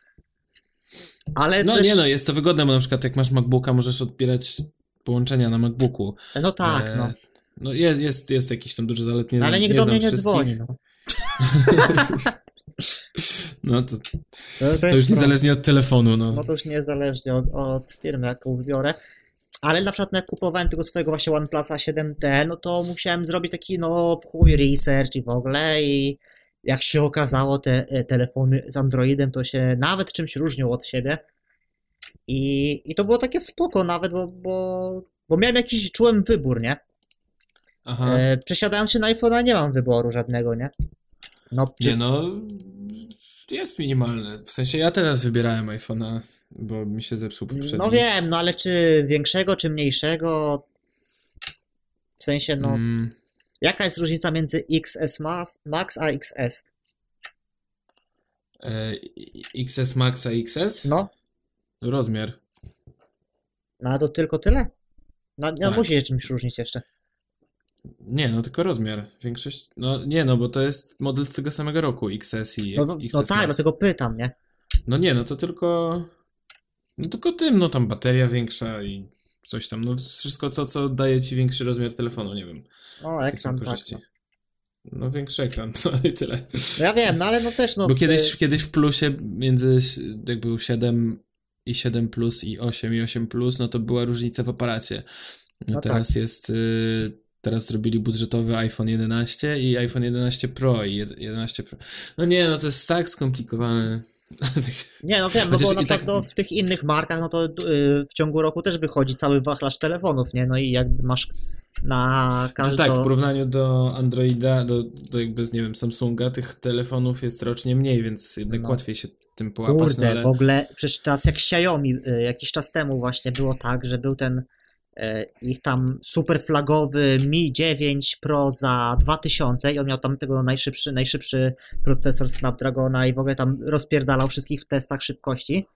Ale No też... nie no, jest to wygodne, bo na przykład jak masz MacBooka, możesz odbierać połączenia na MacBooku. No tak, E, no. No jest, jest, jest jakiś tam duży zalet, nie, No, ale nikt do mnie nie dzwoni, no. No to, To, to, już niezależnie od telefonu, no. No to już niezależnie od, od firmy, jaką wybiorę. Ale na przykład jak kupowałem tego swojego właśnie OnePlusa 7T, no to musiałem zrobić taki no w chuj research i w ogóle i jak się okazało te e, telefony z Androidem to się nawet czymś różnią od siebie. I, i to było takie spoko nawet, bo, bo, bo miałem jakiś, czułem wybór, nie? Aha. E, przesiadając się na iPhone'a nie mam wyboru żadnego, nie? No, czy, Nie no, jest minimalny. W sensie ja teraz wybierałem iPhone'a, bo mi się zepsuł poprzedni. no wiem, no ale czy większego, czy mniejszego? W sensie, no, Mm, Jaka jest różnica między XS Max, a XS? e, XS Max a XS? No, Rozmiar. no to tylko tyle? No, no Tak. musi czymś różnić jeszcze. Nie, no tylko rozmiar. Większość. No nie, no bo to jest model z tego samego roku, XS i No, no, XS no tak, dlatego pytam, nie? No nie, no to tylko. No tylko tym, no tam bateria większa i coś tam. No wszystko, co, co daje ci większy rozmiar telefonu, nie wiem. Są ekran tak. No. No większy ekran, no i tyle. no ja wiem, no ale no też no... Bo kiedyś, kiedyś w plusie między jak był 7 i 7 plus i 8 i 8 plus, no to była różnica w aparacie. No, No teraz jest, y, teraz zrobili budżetowy iPhone 11 i iPhone 11 Pro i jed- 11 Pro. No nie, no to jest tak skomplikowane. Nie, no wiem, no bo na i przykład tak- no, w tych innych markach, no to y, w ciągu roku też wychodzi cały wachlarz telefonów, nie? No i jakby masz na każdą... tak, w porównaniu do Androida, do, do jakby, nie wiem, Samsunga, tych telefonów jest rocznie mniej, więc jednak No. łatwiej się tym połapać, Kurde, no ale... w ogóle przecież teraz jak Xiaomi y, jakiś czas temu właśnie było tak, że był ten ich tam super flagowy Mi 9 Pro za 2000 i on miał tam tego najszybszy, najszybszy procesor Snapdragona i w ogóle tam rozpierdalał wszystkich w testach szybkości.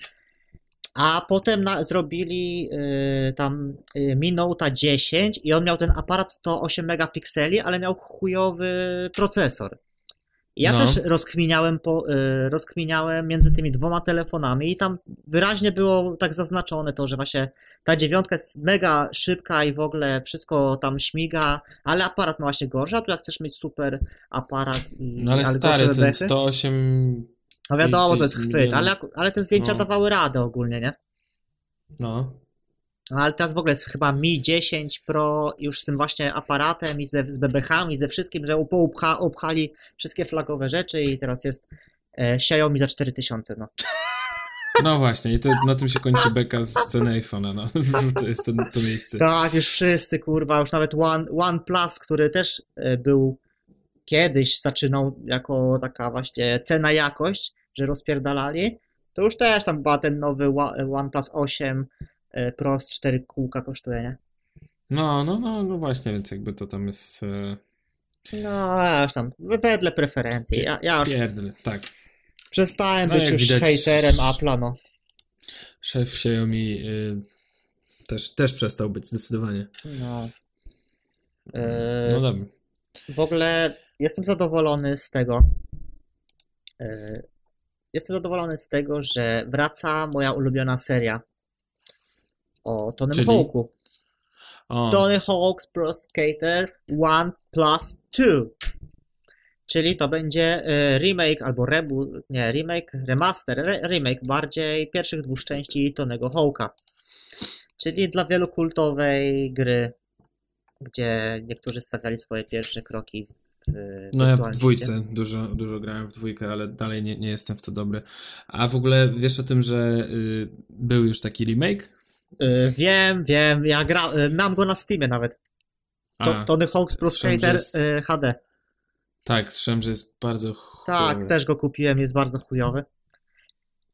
A potem na, zrobili y, tam y, Mi Note 10 i on miał ten aparat 108 megapikseli, ale miał chujowy procesor. Ja No. też rozkminiałem, po, y, rozkminiałem między tymi dwoma telefonami i tam wyraźnie było tak zaznaczone to, że właśnie ta dziewiątka jest mega szybka i w ogóle wszystko tam śmiga, ale aparat ma właśnie gorzej, a tu jak chcesz mieć super aparat i No ale ale stary, ten bebechy, 108... no wiadomo, to jest chwyt, ale, ale te zdjęcia No. dawały radę ogólnie, nie? No, No, ale teraz w ogóle jest chyba Mi 10 Pro już z tym właśnie aparatem i ze, z bebechami, ze wszystkim, że poupcha, upchali wszystkie flagowe rzeczy i teraz jest e, Xiaomi za 4000, no. no właśnie, i to, na tym się kończy beka z ceny iPhone'a, no. To jest ten, to miejsce. Tak, już wszyscy, kurwa, już nawet One, OnePlus, który też e, był kiedyś, zaczynał jako taka właśnie cena-jakość, że rozpierdalali, to już też tam chyba ten nowy OnePlus 8 e, Pro z 4 kółka kosztuje, nie? No, no, no, no właśnie, więc jakby to tam jest... E, No, już tam, wedle preferencji, ja, ja pierdle, tak. przestałem No, być już widać, hejterem Apple'a, no. Szef Xiaomi y, też, też przestał być, zdecydowanie. No. E, No dobra. W ogóle jestem zadowolony z tego. e, Jestem zadowolony z tego, że wraca moja ulubiona seria o Tonym Czyli? Hawku. O, Tony Hawk's Pro Skater 1 plus 2. Czyli to będzie e, remake albo reboot, nie, remake, remaster, re, remake bardziej pierwszych dwóch części Tonego Hawka. Czyli dla wielu kultowej gry, gdzie niektórzy stawiali swoje pierwsze kroki w no ja w dwójce dużo, dużo grałem w dwójkę, ale dalej nie, nie jestem w to dobry. A w ogóle wiesz o tym, że y, był już taki remake? Y, wiem, wiem, ja gra, y, mam go na Steamie nawet. To, A, Tony Hawk's Pro Skater jest- y, HD. tak, słyszałem, że jest bardzo Tak, chujowy. też go kupiłem, jest bardzo chujowy.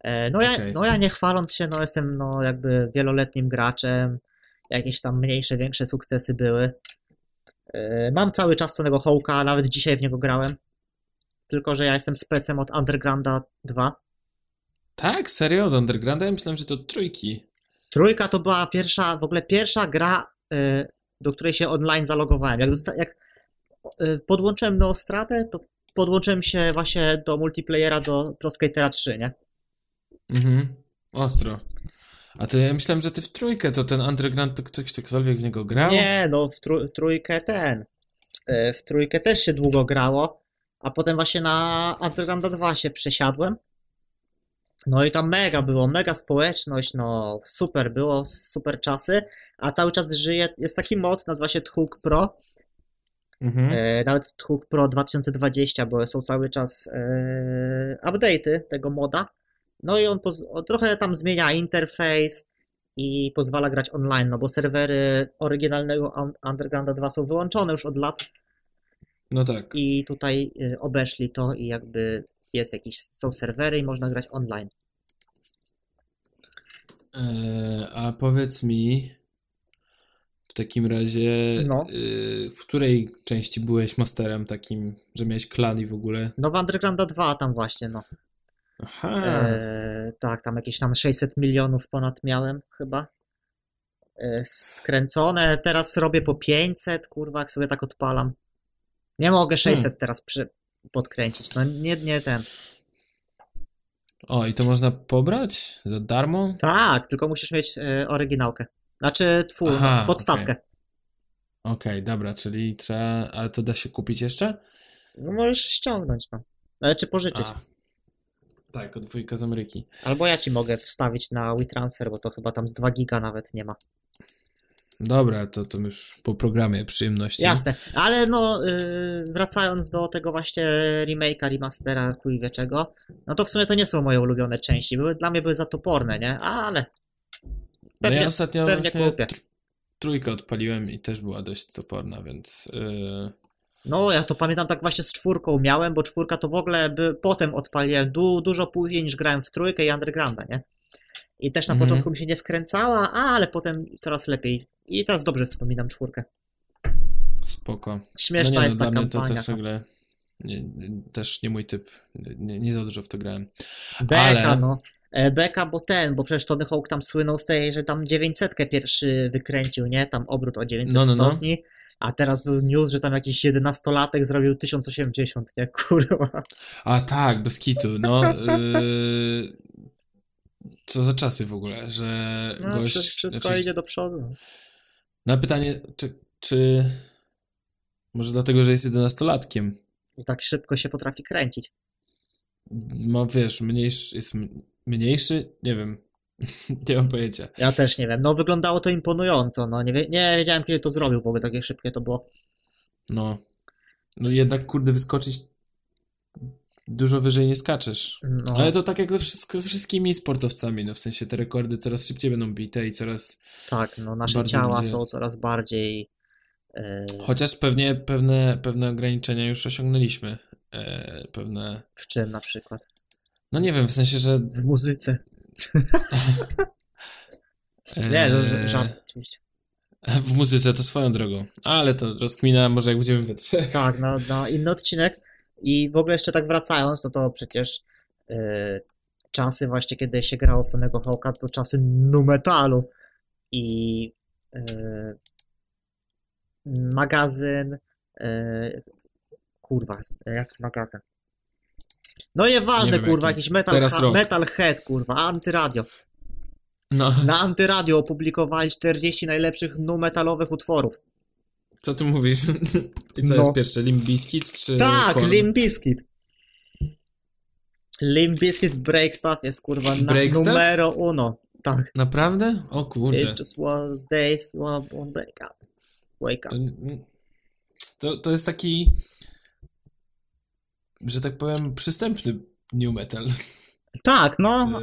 E, No ja, Okej. no ja nie chwaląc się, no jestem no jakby wieloletnim graczem, jakieś tam mniejsze, większe sukcesy były. E, Mam cały czas Tonego Hawka, nawet dzisiaj w niego grałem. Tylko, że ja jestem specem od Undergrounda 2. Tak? Serio? Od Undergrounda? Ja myślałem, że to trójki. Trójka to była pierwsza, w ogóle pierwsza gra, y, do której się online zalogowałem. Jak, dosta- jak y, podłączyłem Neostradę, to podłączyłem się właśnie do multiplayera do Pro Skatera 3, nie? Mhm. Ostro. A to ja myślałem, że ty w trójkę, to ten Underground, to ktoś, ktokolwiek w niego grał? Nie, no w trój, trójkę ten. E, w trójkę też się długo grało, a potem właśnie na Undergrounda 2 się przesiadłem. No i tam mega było, mega społeczność, no super było, super czasy, a cały czas żyje, jest taki mod, nazywa się Tchuk Pro, Mhm. e, nawet Tchuk Pro 2020, bo są cały czas e, update'y tego moda, no i on, on trochę tam zmienia interfejs i pozwala grać online, no bo serwery oryginalnego Un- Undergrounda 2 są wyłączone już od lat No tak. i tutaj y, obeszli to i jakby jest jakiś, są serwery i można grać online. E, a powiedz mi w takim razie, No. y, w której części byłeś masterem takim, że miałeś klan i w ogóle? No w Undergrounda 2 tam właśnie, no. Aha. E, tak, tam jakieś tam 600 milionów ponad miałem chyba. E, skręcone, teraz robię po 500, kurwa, jak sobie tak odpalam. Nie mogę 600 teraz przy, podkręcić, no nie, nie ten. O, i to można pobrać za darmo? Tak, tylko musisz mieć e, oryginałkę. Znaczy, twój, Aha, podstawkę. Okej, dobra, czyli trzeba. Ale to da się kupić jeszcze? No możesz ściągnąć, no. Ale czy pożyczyć. A. Tak, od dwójka z Ameryki. Albo ja ci mogę wstawić na WeTransfer, bo to chyba tam z 2 giga nawet nie ma. Dobra, to, to już po programie przyjemności. Jasne, ale no yy, wracając do tego właśnie remake'a, remastera, chuj wie czego, no to w sumie to nie są moje ulubione części, były, dla mnie były za toporne, nie? Ale No pewnie, ja ostatnio pewnie kupię. tr- trójkę odpaliłem i też była dość toporna, więc. Yy... No ja to pamiętam tak właśnie z czwórką miałem, bo czwórka to w ogóle by, potem odpaliłem du, dużo później niż grałem w trójkę i Undergrounda, nie? I też na Mhm. początku mi się nie wkręcała, ale potem coraz lepiej. I teraz dobrze wspominam czwórkę. Spoko. Śmieszna no nie, jest no, ta mnie to kampania. też ogóle nie, też nie mój typ. Nie, nie za dużo w to grałem. Beka, Ale- no. E, Beka, bo ten, bo przecież Tony Hawk tam słynął z tej, że tam 900 pierwszy wykręcił, nie? Tam obrót o 900 No, no, no. stopni. A teraz był news, że tam jakiś 11-latek zrobił 1080, nie? Kurwa. A tak, bez kitu. No. Yy... Co za czasy w ogóle, że No, gość. wszy- wszystko znaczy, idzie do przodu. Na pytanie, czy, czy. Może dlatego, że jest 11-latkiem. I tak szybko się potrafi kręcić. Ma, wiesz, mniejszy, jest mniejszy? Nie wiem. nie mam pojęcia. Ja też nie wiem. No wyglądało to imponująco, no. Nie, nie wiedziałem, kiedy to zrobił w ogóle, takie szybkie to było. No. No jednak, kurde, wyskoczyć dużo wyżej nie skaczesz. No, Ale to tak jak ze, wszystko, ze wszystkimi sportowcami, no w sensie te rekordy coraz szybciej będą bite i coraz... tak, no nasze ciała są coraz bardziej... E, Chociaż pewnie pewne, pewne ograniczenia już osiągnęliśmy. E, pewne... w czym na przykład? No nie wiem, w sensie, że... W muzyce. E, Nie, no, ż- żart oczywiście. W muzyce to swoją drogą. Ale to rozkmina może jak będziemy we trzech. Tak, na, na inny odcinek. I w ogóle jeszcze tak wracając, no to przecież e, czasy właśnie, kiedy się grało w Tonego Hawka, to czasy nu metalu. I e, magazyn e, kurwa, jaki magazyn? No nieważne, Nie wiem, kurwa, jaki. jakiś metal, ha, metal head, kurwa, antyradio. No, Na antyradio opublikowali 40 najlepszych nu metalowych utworów. Co ty mówisz? I co No. jest pierwsze, Limp Bizkit czy Tak, Korn? Limp Bizkit. Limp Bizkit Break Stuff jest kurwa na, Break numero uno. Tak. Naprawdę? O kurde. It just was days wanna wanna break up. Wake up. to, to jest taki, że tak powiem, przystępny new metal. Tak, no.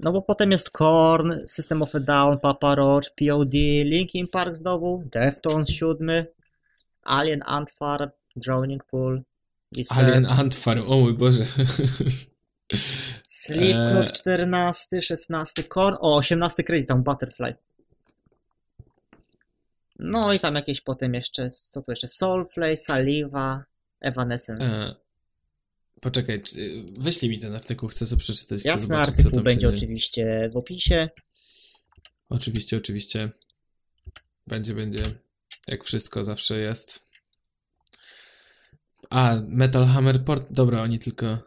No bo potem jest Korn, System of a Down, Papa Roach, POD, Linkin Park znowu, Deftones 7, Alien Ant Farm, Drowning Pool, Alien Ant Farm, o mój Boże. Slipknot Eee. 14, 16, Korn, o 18 Crazy Town, Butterfly. No i tam jakieś potem jeszcze, co tu jeszcze, Soulflay, Saliva, Evanescence. E, poczekaj, wyślij mi ten artykuł, chcę sobie przeczytać, Jasny zobaczyć, co artykuł tam będzie oczywiście w opisie. Oczywiście, oczywiście. Będzie, będzie. Jak wszystko zawsze jest. A, Metal Hammer Port. Dobra, oni tylko.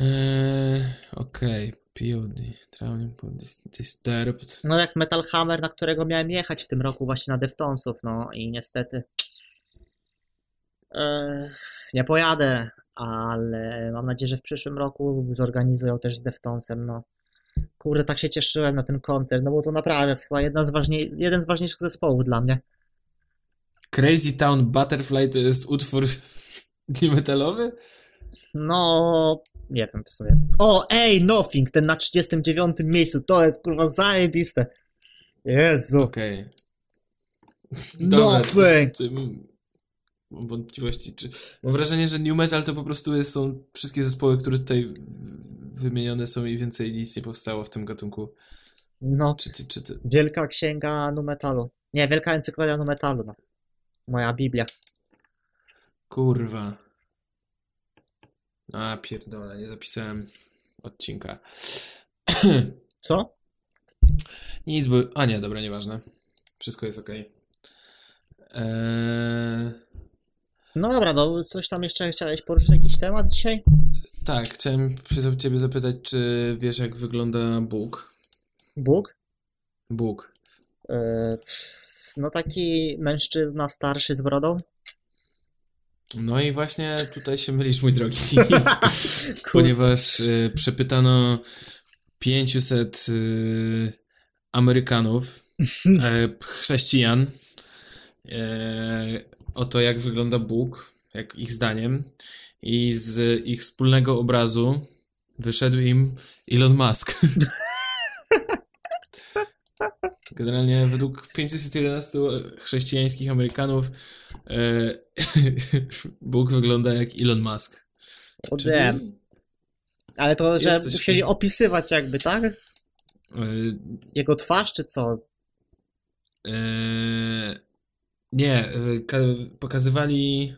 Eee, Okej. POD, Trauning Disturbed. No jak Metal Hammer, na którego miałem jechać w tym roku właśnie na Deftonsów, no i niestety e, nie pojadę, ale mam nadzieję, że w przyszłym roku zorganizują też z Deftonsem, no. Kurde, tak się cieszyłem na ten koncert, no bo to naprawdę jest chyba jedna z ważniej, jeden z ważniejszych zespołów dla mnie. Crazy Town Butterfly to jest utwór metalowy? No, nie wiem w sumie. O, ej, Nothing, ten na 39 miejscu, to jest kurwa zajebiste. Jezu. Okej. Okay. Nothing! Mam wątpliwości, czy... Mam wrażenie, że New Metal to po prostu jest, są wszystkie zespoły, które tutaj wymienione są i więcej nic nie powstało w tym gatunku. No, czy, czy, czy ty... wielka księga nu metalu. Nie, wielka encyklopedia nu metalu, no. Moja Biblia. Kurwa. A, pierdolę, nie zapisałem odcinka. Co? Nic, bo... A nie, dobra, nieważne. Wszystko jest ok. Eee... No dobra, no coś tam jeszcze chciałeś poruszyć jakiś temat dzisiaj? Tak, chciałem się ciebie zapytać, czy wiesz jak wygląda Bóg? Bóg? Bóg. Eee, no taki mężczyzna starszy z brodą. No i właśnie tutaj się mylisz, mój drogi. Ponieważ y, przepytano 500 y, Amerykanów, y, chrześcijan, o to, jak wygląda Bóg, jak ich zdaniem. I z ich wspólnego obrazu wyszedł im Elon Musk. Generalnie według 511 chrześcijańskich Amerykanów e, Bóg wygląda jak Elon Musk. Ode. Ale to, że musieli opisywać jakby, tak? E, Jego twarz, czy co? E, nie, pokazywali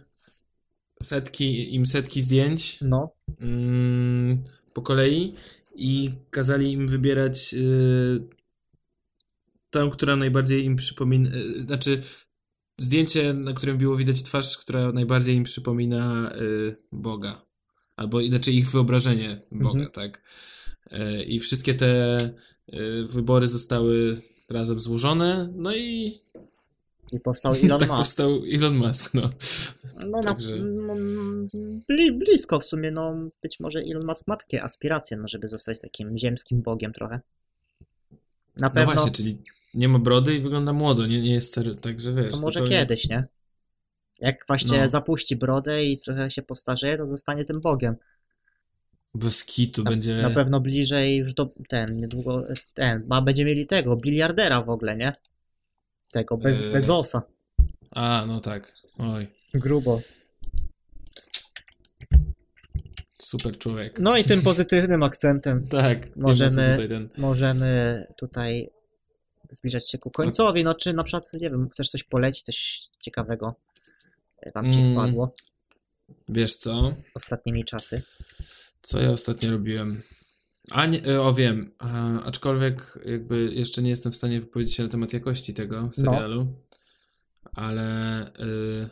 setki, im setki zdjęć no. Mm, po kolei i kazali im wybierać tą, która najbardziej im przypomina, e, znaczy zdjęcie, na którym było widać twarz, która najbardziej im przypomina y, Boga. Albo inaczej ich wyobrażenie Boga, mhm. tak? Y, I wszystkie te y, wybory zostały razem złożone, no i i powstał Elon tak Musk. powstał Elon Musk, no. No, Także... na, no bli, blisko w sumie, no być może Elon Musk ma takie aspiracje, no, żeby zostać takim ziemskim bogiem trochę. Na pewno... No właśnie, czyli nie ma brody i wygląda młodo, nie, nie jest stary, także wiesz. To może zupełnie... kiedyś, nie? Jak właśnie no. zapuści brodę i trochę się postarzeje, to zostanie tym bogiem. Bez kitu na, będzie... Na pewno bliżej już do... ten, niedługo... ten, ma będzie mieli tego, biliardera w ogóle, nie? Tego, Be yy... Bezosa. A, no tak. Oj. Grubo. Super człowiek. No i tym pozytywnym akcentem. tak. Możemy, tutaj ten... możemy tutaj zbliżać się ku końcowi, no czy na przykład, nie wiem, chcesz coś polecić, coś ciekawego tam ci mm, wpadło? Wiesz co? Ostatnimi czasy. Co ja ostatnio robiłem? A nie, e, o wiem, a, aczkolwiek jakby jeszcze nie jestem w stanie wypowiedzieć się na temat jakości tego no. serialu, no. ale y,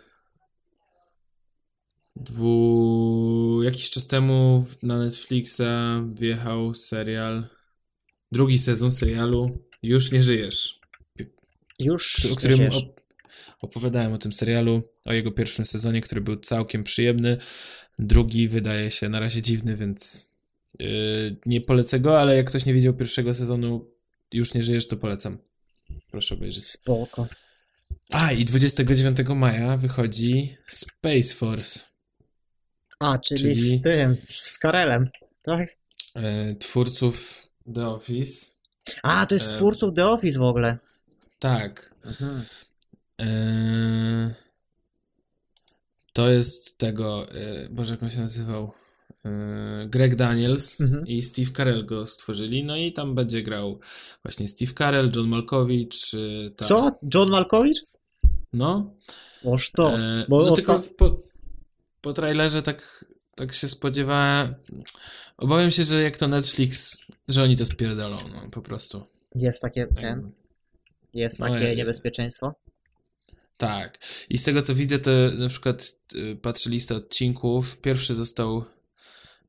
dwu, jakiś czas temu na Netflixa wjechał serial, drugi sezon serialu już nie żyjesz. Już o którym op opowiadałem o tym serialu, o jego pierwszym sezonie, który był całkiem przyjemny. Drugi wydaje się na razie dziwny, więc nie polecę go, ale jak ktoś nie widział pierwszego sezonu, już nie żyjesz, to polecam. Proszę obejrzeć. Spoko. A, i 29 maja wychodzi Space Force. A, czyli, czyli z tym, z Karelem, tak? Yy, twórców The Office a, to jest e... twórców The Office w ogóle. Tak. Mhm. E... To jest tego, e... Boże, jak on się nazywał? E... Greg Daniels mhm. i Steve Carell go stworzyli, no i tam będzie grał właśnie Steve Carell, John Malkowicz. E. Co? John Malkowicz? No. Oż to. E, bo no tylko po, po trailerze tak, tak się spodziewałem. Obawiam się, że jak to Netflix, że oni to spierdolą, no po prostu. Jest takie, tak. ten, jest no, takie no, niebezpieczeństwo? Tak. I z tego co widzę, to na przykład y, patrzę listę odcinków. Pierwszy został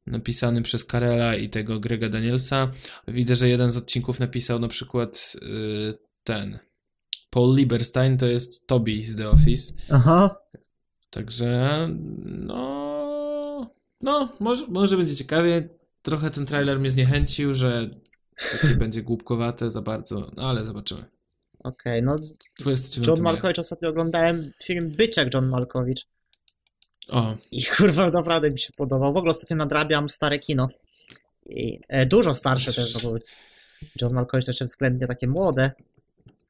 napisany przez Karela i tego Grega Danielsa. Widzę, że jeden z odcinków napisał na przykład y, ten. Paul Lieberstein to jest Toby z The Office. Aha. Także no. No, może, może będzie ciekawie. Trochę ten trailer mnie zniechęcił, że takie będzie głupkowate za bardzo, no ale zobaczymy. Okej, okay, no 29 John Malkowicz ostatnio oglądałem film Byczek John Malkowicz. O. I kurwa naprawdę mi się podobał. W ogóle ostatnio nadrabiam stare kino. I, e, dużo starsze też, bo John Malkowicz to jeszcze względnie takie młode.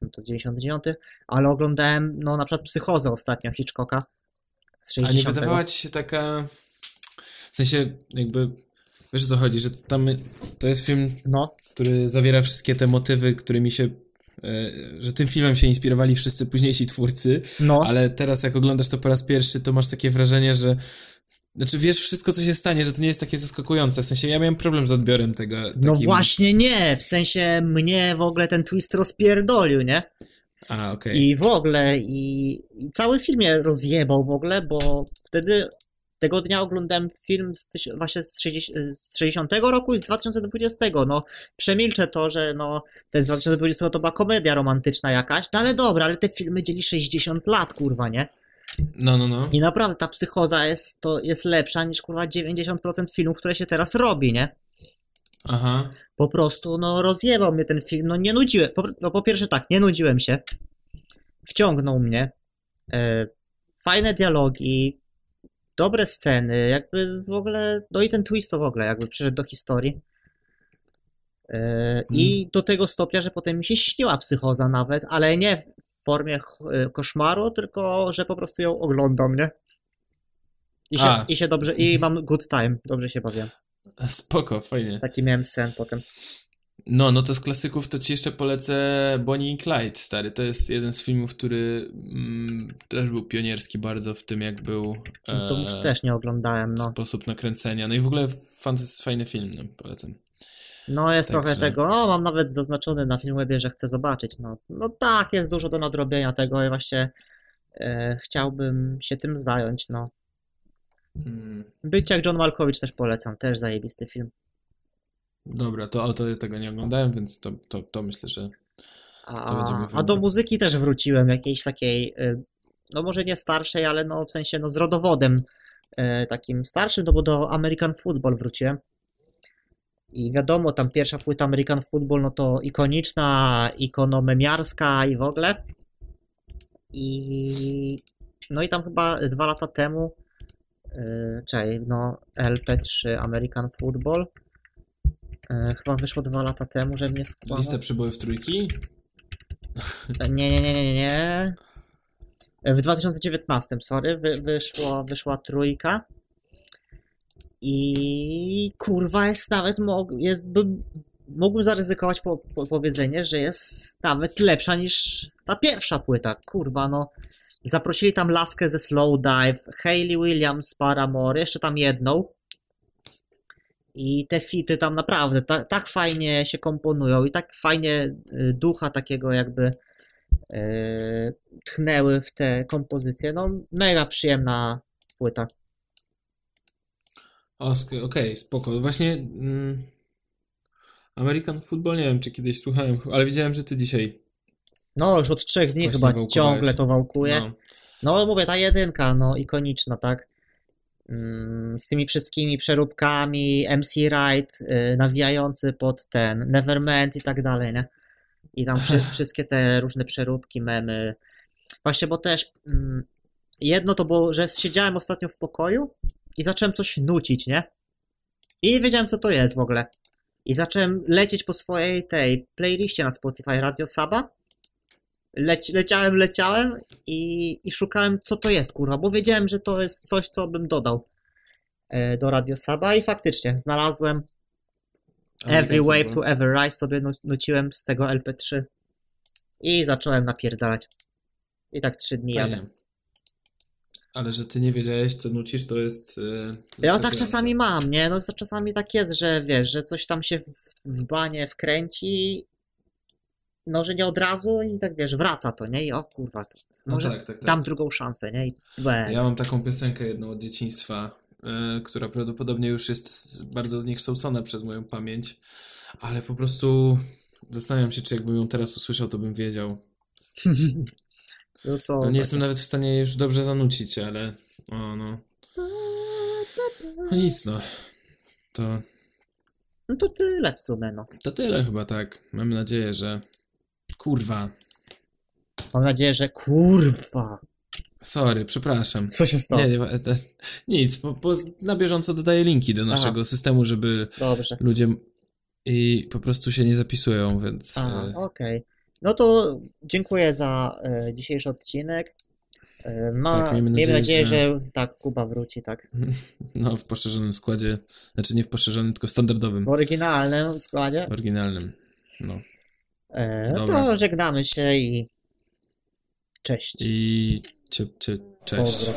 No to 99, ale oglądałem no na przykład Psychozę ostatnio Hitchcocka z 60. A nie wydawała ci się taka w sensie jakby wiesz o co chodzi, że tam to jest film, no. który zawiera wszystkie te motywy, którymi się że tym filmem się inspirowali wszyscy późniejsi twórcy, no. ale teraz jak oglądasz to po raz pierwszy, to masz takie wrażenie, że znaczy wiesz wszystko, co się stanie, że to nie jest takie zaskakujące. W sensie ja miałem problem z odbiorem tego. No. No właśnie nie, w sensie mnie w ogóle ten twist rozpierdolił, nie? A, okej. Okay. I w ogóle, i, i cały film mnie rozjebał w ogóle, bo wtedy tego dnia oglądałem film z, właśnie z 60, z 60 roku i z 2020. No, przemilczę to, że no, ten z 2020 to była komedia romantyczna jakaś, no ale dobra, ale te filmy dzieli 60 lat, kurwa, nie? No, no, no. I naprawdę ta psychoza jest, to jest lepsza niż kurwa 90% filmów, które się teraz robi, nie? Aha. Po prostu, no, rozjebał mnie ten film, no nie nudziłem. Po, no, po pierwsze tak, nie nudziłem się. Wciągnął mnie. E, fajne dialogi, dobre sceny, jakby w ogóle, no i ten twist to w ogóle jakby przyszedł do historii. Yy, I mm. do tego stopnia, że potem mi się śniła psychoza nawet, ale nie w formie e, koszmaru, tylko że po prostu ją oglądam, nie? I się, i się dobrze, i mam good time, dobrze się bawię. Spoko, fajnie. Taki miałem sen potem. No, no to z klasyków to ci jeszcze polecę Bonnie i Clyde, stary. To jest jeden z filmów, który mm, też był pionierski bardzo w tym, jak był... E, to już też nie oglądałem, no. Sposób nakręcenia. No i w ogóle fajny film, no, polecam. No jest Także... trochę tego, no mam nawet zaznaczony na Filmwebie, że chcę zobaczyć, no. No tak, jest dużo do nadrobienia tego i właśnie e, chciałbym się tym zająć, no. Hmm. Być jak John Malkowicz też polecam, też zajebisty film. Dobra, to, to tego nie oglądałem, więc to, to, to myślę, że to a, a do muzyki też wróciłem, jakiejś takiej, y, no może nie starszej, ale no w sensie no z rodowodem y, takim starszym, no bo do American Football wróciłem. I wiadomo, tam pierwsza płyta American Football, no to ikoniczna, ikonomemiarska i w ogóle. I no i tam chyba dwa lata temu, yy, czekaj, no LP3 American Football E, chyba wyszło dwa lata temu, że mnie skłamał. Lista przybojów trójki? E, nie, nie, nie, nie, nie. E, w 2019, sorry, wy, wyszło, wyszła trójka. I kurwa jest nawet, jest, mógłbym zaryzykować po, po, powiedzenie, że jest nawet lepsza niż ta pierwsza płyta. Kurwa, no. Zaprosili tam laskę ze Slow Dive, Hayley Williams, Paramore, jeszcze tam jedną. I te fity tam naprawdę ta, tak fajnie się komponują i tak fajnie y, ducha takiego jakby yy, tchnęły w te kompozycje. No, mega przyjemna płyta. Okej, okay, spoko. Właśnie mm, American Football, nie wiem, czy kiedyś słuchałem, ale widziałem, że ty dzisiaj no, już od trzech dni chyba ciągle to wałkuje. No. no, mówię, ta jedynka, no, ikoniczna, tak? Mm, z tymi wszystkimi przeróbkami, MC Wright y, nawijający pod ten Nevermind i tak dalej, nie? I tam przy, wszystkie te różne przeróbki, memy. Właśnie, bo też mm, jedno to było, że siedziałem ostatnio w pokoju i zacząłem coś nucić, nie? I nie wiedziałem, co to jest w ogóle. I zacząłem lecieć po swojej tej playliście na Spotify Radio Saba leci, leciałem, leciałem i, i szukałem, co to jest, kurwa, bo wiedziałem, że to jest coś, co bym dodał e, do Radio Saba i faktycznie znalazłem Every Wave to Ever Rise sobie nuciłem z tego LP3 i zacząłem napierdalać. I tak trzy dni jadę. Ale że ty nie wiedziałeś, co nucisz, to jest. Yy, ja tak czasami mam, nie? No to czasami tak jest, że wiesz, że coś tam się w, w banie wkręci no, że nie od razu i tak wiesz, wraca to, nie? I o kurwa, to, no może no tak, tak, tak. dam drugą szansę, nie? I Ja mam taką piosenkę jedną od dzieciństwa, e, która prawdopodobnie już jest bardzo zniekształcona przez moją pamięć, ale po prostu zastanawiam się, czy jakbym ją teraz usłyszał, to bym wiedział. No, są No, nie jestem nawet w stanie już dobrze zanucić, ale o no. No nic no. To, No to tyle w sumie, no. to tyle chyba tak. Mam nadzieję, że kurwa. Mam nadzieję, że kurwa. Sorry, przepraszam. Co się stało? Nie, nie, e, te- nic, bo, bo na bieżąco dodaję linki do naszego systemu, żeby Dobrze. ludzie i po prostu się nie zapisują, więc A, e, okej. No to dziękuję za e, dzisiejszy odcinek. E, ma, Tak, miejmy nadzieję, nadzieję, że- że... tak, Kuba wróci, tak. no w poszerzonym składzie, znaczy nie w poszerzonym, tylko w standardowym, W oryginalnym składzie. oryginalnym. No. E, no Dobra. to żegnamy się i cześć. I cie, cie, cześć. Pozdro.